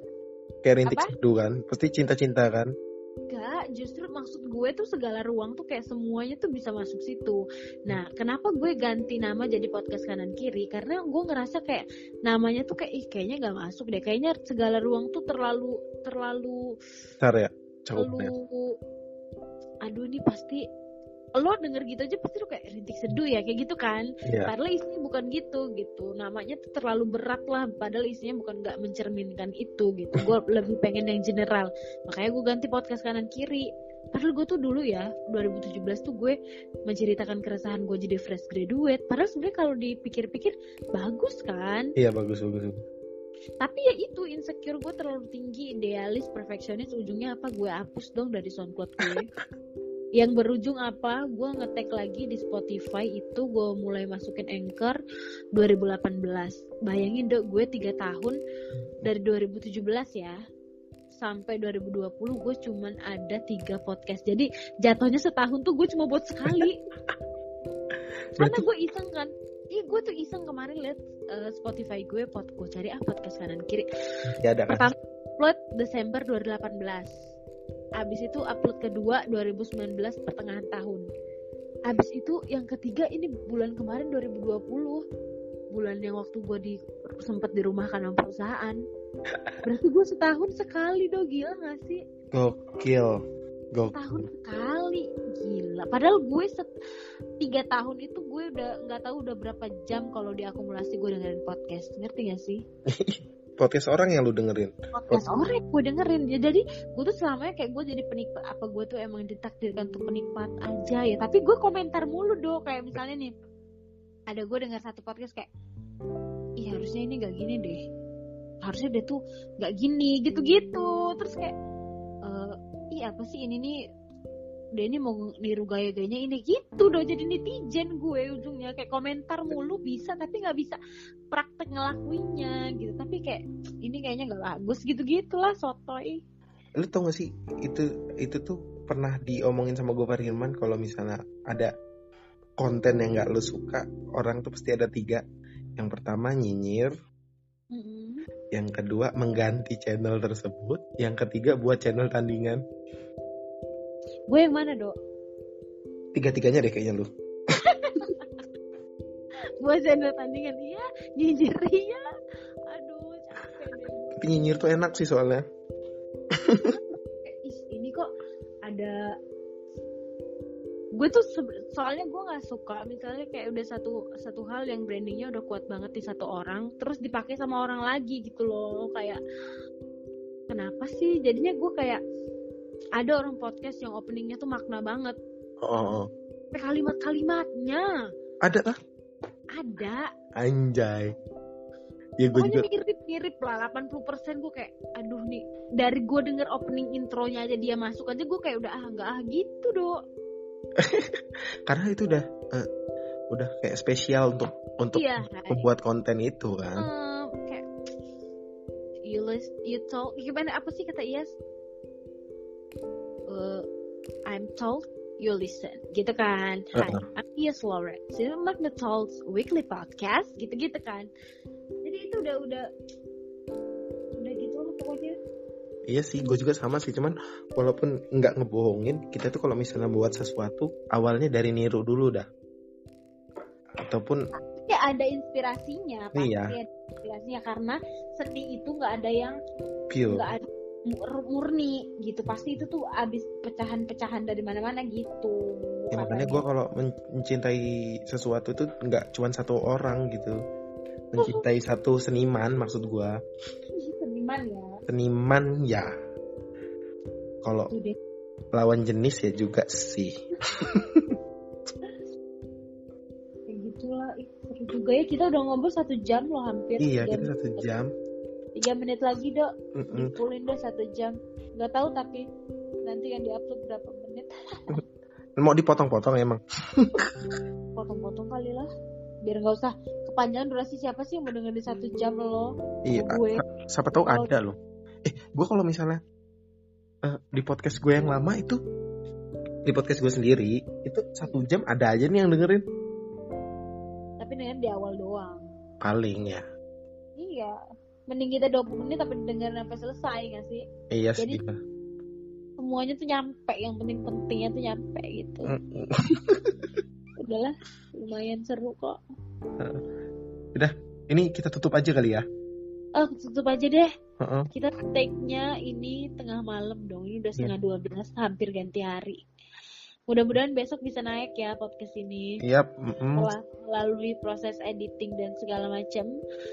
Speaker 2: kayak rintik
Speaker 1: Apa?
Speaker 2: seduh kan pasti cinta-cinta kan
Speaker 1: Enggak, justru maksud gue tuh segala ruang tuh kayak semuanya tuh bisa masuk situ. Nah, kenapa gue ganti nama jadi podcast kanan kiri? Karena gue ngerasa kayak namanya tuh kayak ih kayaknya gak masuk deh. Kayaknya segala ruang tuh terlalu terlalu
Speaker 2: Bentar ya cakupnya
Speaker 1: lu aduh ini pasti lo denger gitu aja pasti lo kayak rintik seduh ya kayak gitu kan.
Speaker 2: Iya.
Speaker 1: Padahal isinya bukan gitu gitu. Namanya tuh terlalu berat lah. Padahal isinya bukan nggak mencerminkan itu gitu. Gue *laughs* lebih pengen yang general. Makanya gue ganti podcast kanan kiri. Padahal gue tuh dulu ya 2017 tuh gue menceritakan keresahan gue jadi fresh graduate. Padahal sebenarnya kalau dipikir-pikir bagus kan?
Speaker 2: Iya bagus bagus bagus.
Speaker 1: tapi ya itu insecure gue terlalu tinggi. Idealis perfeksionis ujungnya apa? Gue hapus dong dari soundcloud gue *laughs* yang berujung apa? Gue ngetek lagi di Spotify itu gue mulai masukin Anchor 2018 bayangin dong gue tiga tahun dari 2017 ya sampai 2020 gue cuman ada tiga podcast. Jadi jatuhnya setahun tuh gue cuma buat sekali. *laughs* Karena gue iseng kan? Iya gue tuh iseng kemarin liat eh, Spotify gue pot gue cari ah podcast kanan kiri.
Speaker 2: Ya ada kan?
Speaker 1: Pertama upload Desember 2018 abis itu upload kedua 2019 pertengahan tahun. Abis itu yang ketiga ini bulan kemarin 2020 bulan yang waktu gue di sempet dirumahkan sama perusahaan. Berarti gue setahun sekali dong gila gak sih?
Speaker 2: Gokil. Gokil
Speaker 1: tahun sekali. Gila. Padahal gue set tiga tahun itu gue udah nggak tahu udah berapa jam kalau diakumulasi gue dengerin podcast. Ngerti gak sih *laughs*
Speaker 2: podcast orang yang lu dengerin.
Speaker 1: Podcast orang yang gue dengerin. Ya jadi gue tuh selamanya kayak gue jadi penikmat apa gue tuh emang ditakdirkan untuk penikmat aja ya. Tapi gue komentar mulu dong kayak misalnya nih ada gue dengar satu podcast kayak ih harusnya ini gak gini deh. Harusnya dia tuh gak gini gitu-gitu. Terus kayak eh ih apa sih ini nih dia ini mau niru gaya-gayanya ini. Gitu dong jadi netizen gue ujungnya. Kayak komentar mulu bisa tapi nggak bisa praktek ngelakuinnya gitu. Tapi kayak ini kayaknya nggak bagus gitu gitulah sotoy
Speaker 2: lu tau gak sih itu itu tuh pernah diomongin sama gue Firman kalau misalnya ada konten yang nggak lu suka orang tuh pasti ada tiga. Yang pertama nyinyir.
Speaker 1: Mm-mm.
Speaker 2: yang kedua mengganti channel tersebut. Yang ketiga buat channel tandingan
Speaker 1: gue yang mana dok?
Speaker 2: Tiga-tiganya deh kayaknya lu. *laughs*
Speaker 1: Buat channel tandingan. Iya nyinyir iya. Aduh capek deh.
Speaker 2: Tapi nyinyir tuh enak sih soalnya. *laughs*
Speaker 1: "Ih, ini kok ada gue tuh soalnya gue nggak suka misalnya kayak udah satu satu hal yang brandingnya udah kuat banget di satu orang terus dipakai sama orang lagi gitu loh kayak kenapa sih? Jadinya gue kayak ada orang podcast yang openingnya tuh makna banget.
Speaker 2: Oh, oh,
Speaker 1: kalimat-kalimatnya.
Speaker 2: Ada lah
Speaker 1: ada.
Speaker 2: Anjay. Ya gue
Speaker 1: pokoknya
Speaker 2: juga
Speaker 1: mirip-mirip lah 80% gue kayak aduh nih dari gue denger opening intronya aja dia masuk aja gue kayak udah ah nggak ah gitu dok. *laughs*
Speaker 2: Karena itu udah eh, udah kayak spesial untuk untuk
Speaker 1: iya
Speaker 2: membuat konten itu kan.
Speaker 1: Em, kayak you list you told gimana apa sih kata Iyas Eh, I'm told you listen gitu kan Hi
Speaker 2: Uh-uh.
Speaker 1: I'm Iyas Lawrence ini Magna Talks Weekly Podcast gitu-gitu kan jadi itu udah udah udah gitu lah pokoknya
Speaker 2: Iya sih, gue juga sama sih. Cuman walaupun nggak ngebohongin, kita tuh kalau misalnya buat sesuatu, awalnya dari niru dulu dah. Ataupun
Speaker 1: ya ada inspirasinya pasti
Speaker 2: Iya.
Speaker 1: ada inspirasinya karena seni itu nggak ada yang
Speaker 2: pure.
Speaker 1: nggak ada murni gitu pasti itu tuh abis pecahan-pecahan dari mana-mana gitu
Speaker 2: Ya, makanya gue kalau men- mencintai sesuatu itu nggak cuma satu orang gitu. Mencintai *laughs* satu seniman maksud gue.
Speaker 1: seniman ya
Speaker 2: Seniman ya. Kalau lawan jenis ya juga sih.
Speaker 1: kayak *laughs* gitulah seru juga ya kita udah ngobrol satu jam loh hampir
Speaker 2: Iya, kita satu jam.
Speaker 1: Tiga menit lagi dok. Dipulin deh satu jam. Nggak tahu tapi nanti yang diupload berapa menit. *laughs*
Speaker 2: Mau dipotong-potong emang. *laughs*
Speaker 1: potong-potong kali lah. Biar nggak usah kepanjangan durasi siapa sih yang mau dengerin satu jam lo?
Speaker 2: Iya,
Speaker 1: gue.
Speaker 2: siapa tahu
Speaker 1: Kalau-
Speaker 2: ada loh. Eh, gue kalau misalnya eh, di podcast gue yang lama itu di podcast gue sendiri itu satu jam ada aja nih yang dengerin.
Speaker 1: Tapi dengan di awal doang.
Speaker 2: Paling ya.
Speaker 1: iya mending kita 20 menit tapi dengerin sampai selesai gak sih?
Speaker 2: Iya sih.
Speaker 1: Jadi- semuanya tuh nyampe yang penting pentingnya tuh nyampe gitu. *laughs* Udahlah lumayan seru kok.
Speaker 2: Ini kita tutup aja kali ya.
Speaker 1: oh tutup aja deh.
Speaker 2: Heeh.
Speaker 1: kita take-nya ini tengah malam dong ini udah setengah 12 hampir ganti hari mudah-mudahan besok bisa naik ya podcast ini
Speaker 2: Iya. mm-mm.
Speaker 1: setelah melalui proses editing dan segala macam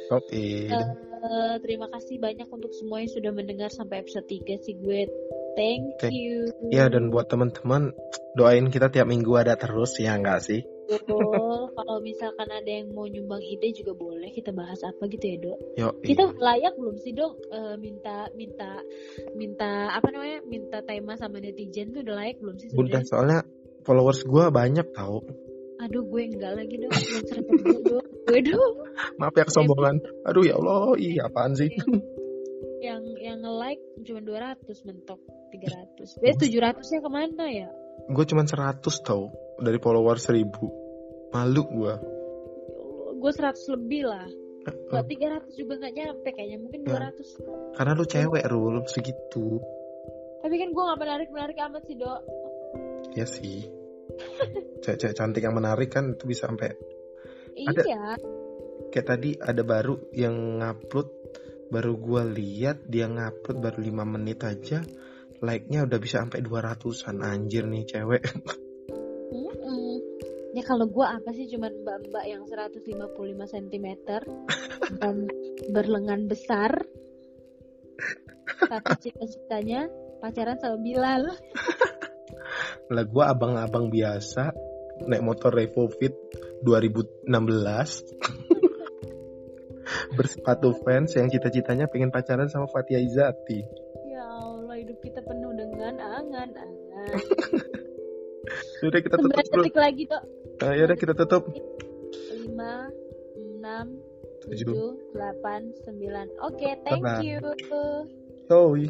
Speaker 2: Oke.
Speaker 1: Eh, terima kasih banyak untuk semua yang sudah mendengar sampai episode 3 sih gue thank
Speaker 2: Oke.
Speaker 1: you
Speaker 2: Ya dan buat teman-teman doain kita tiap minggu ada terus ya enggak sih?
Speaker 1: Betul. kalau misalkan ada yang mau nyumbang ide juga boleh kita bahas apa gitu ya dok.
Speaker 2: Yo.
Speaker 1: kita layak belum sih dok? Eh, minta minta minta apa namanya minta tema sama netizen tuh udah layak belum sih
Speaker 2: Udah
Speaker 1: sebenarnya?
Speaker 2: soalnya followers gue banyak tau.
Speaker 1: aduh gue enggak lagi dok. Seratus gue dok. Gue dok.
Speaker 2: Maaf ya kesombongan. Aduh ya Allah, iya apaan sih?
Speaker 1: yang yang nge like cuma 200 mentok 300 eh 700 nya ke mana ya?
Speaker 2: Gue cuman 100 tau. Dari followers 1000 malu gue
Speaker 1: gue 100 lebih lah. Gak 300 juga gak nyampe kayaknya mungkin
Speaker 2: Ya.
Speaker 1: 200
Speaker 2: karena lu cewek Rul segitu.
Speaker 1: Tapi kan gue gak menarik menarik amat sih dok.
Speaker 2: Ya sih. Cewek-cewek cantik yang menarik kan itu bisa sampai Ada-
Speaker 1: iya.
Speaker 2: Kayak tadi ada baru yang ngupload baru gue lihat dia ngupload baru 5 menit aja like-nya udah bisa sampai 200-an anjir nih cewek.
Speaker 1: Ya kalau gue apa sih cuman mbak-mbak yang 155 cm dan berlengan besar. Tapi cita-citanya pacaran sama Bilal.
Speaker 2: lah gue abang-abang biasa naik motor Revo Fit 2016 *laughs* bersepatu fans yang cita-citanya pengen pacaran sama Fatia Izati.
Speaker 1: Ya Allah, hidup kita penuh dengan angan-angan. *laughs*
Speaker 2: Sudah kita tutup
Speaker 1: detik lagi tuh.
Speaker 2: Nah, yaudah kita tutup.
Speaker 1: Lima, enam,
Speaker 2: Tujuh.
Speaker 1: tujuh, delapan, sembilan. Oke, thank
Speaker 2: Bye-bye.
Speaker 1: you.
Speaker 2: Yoi.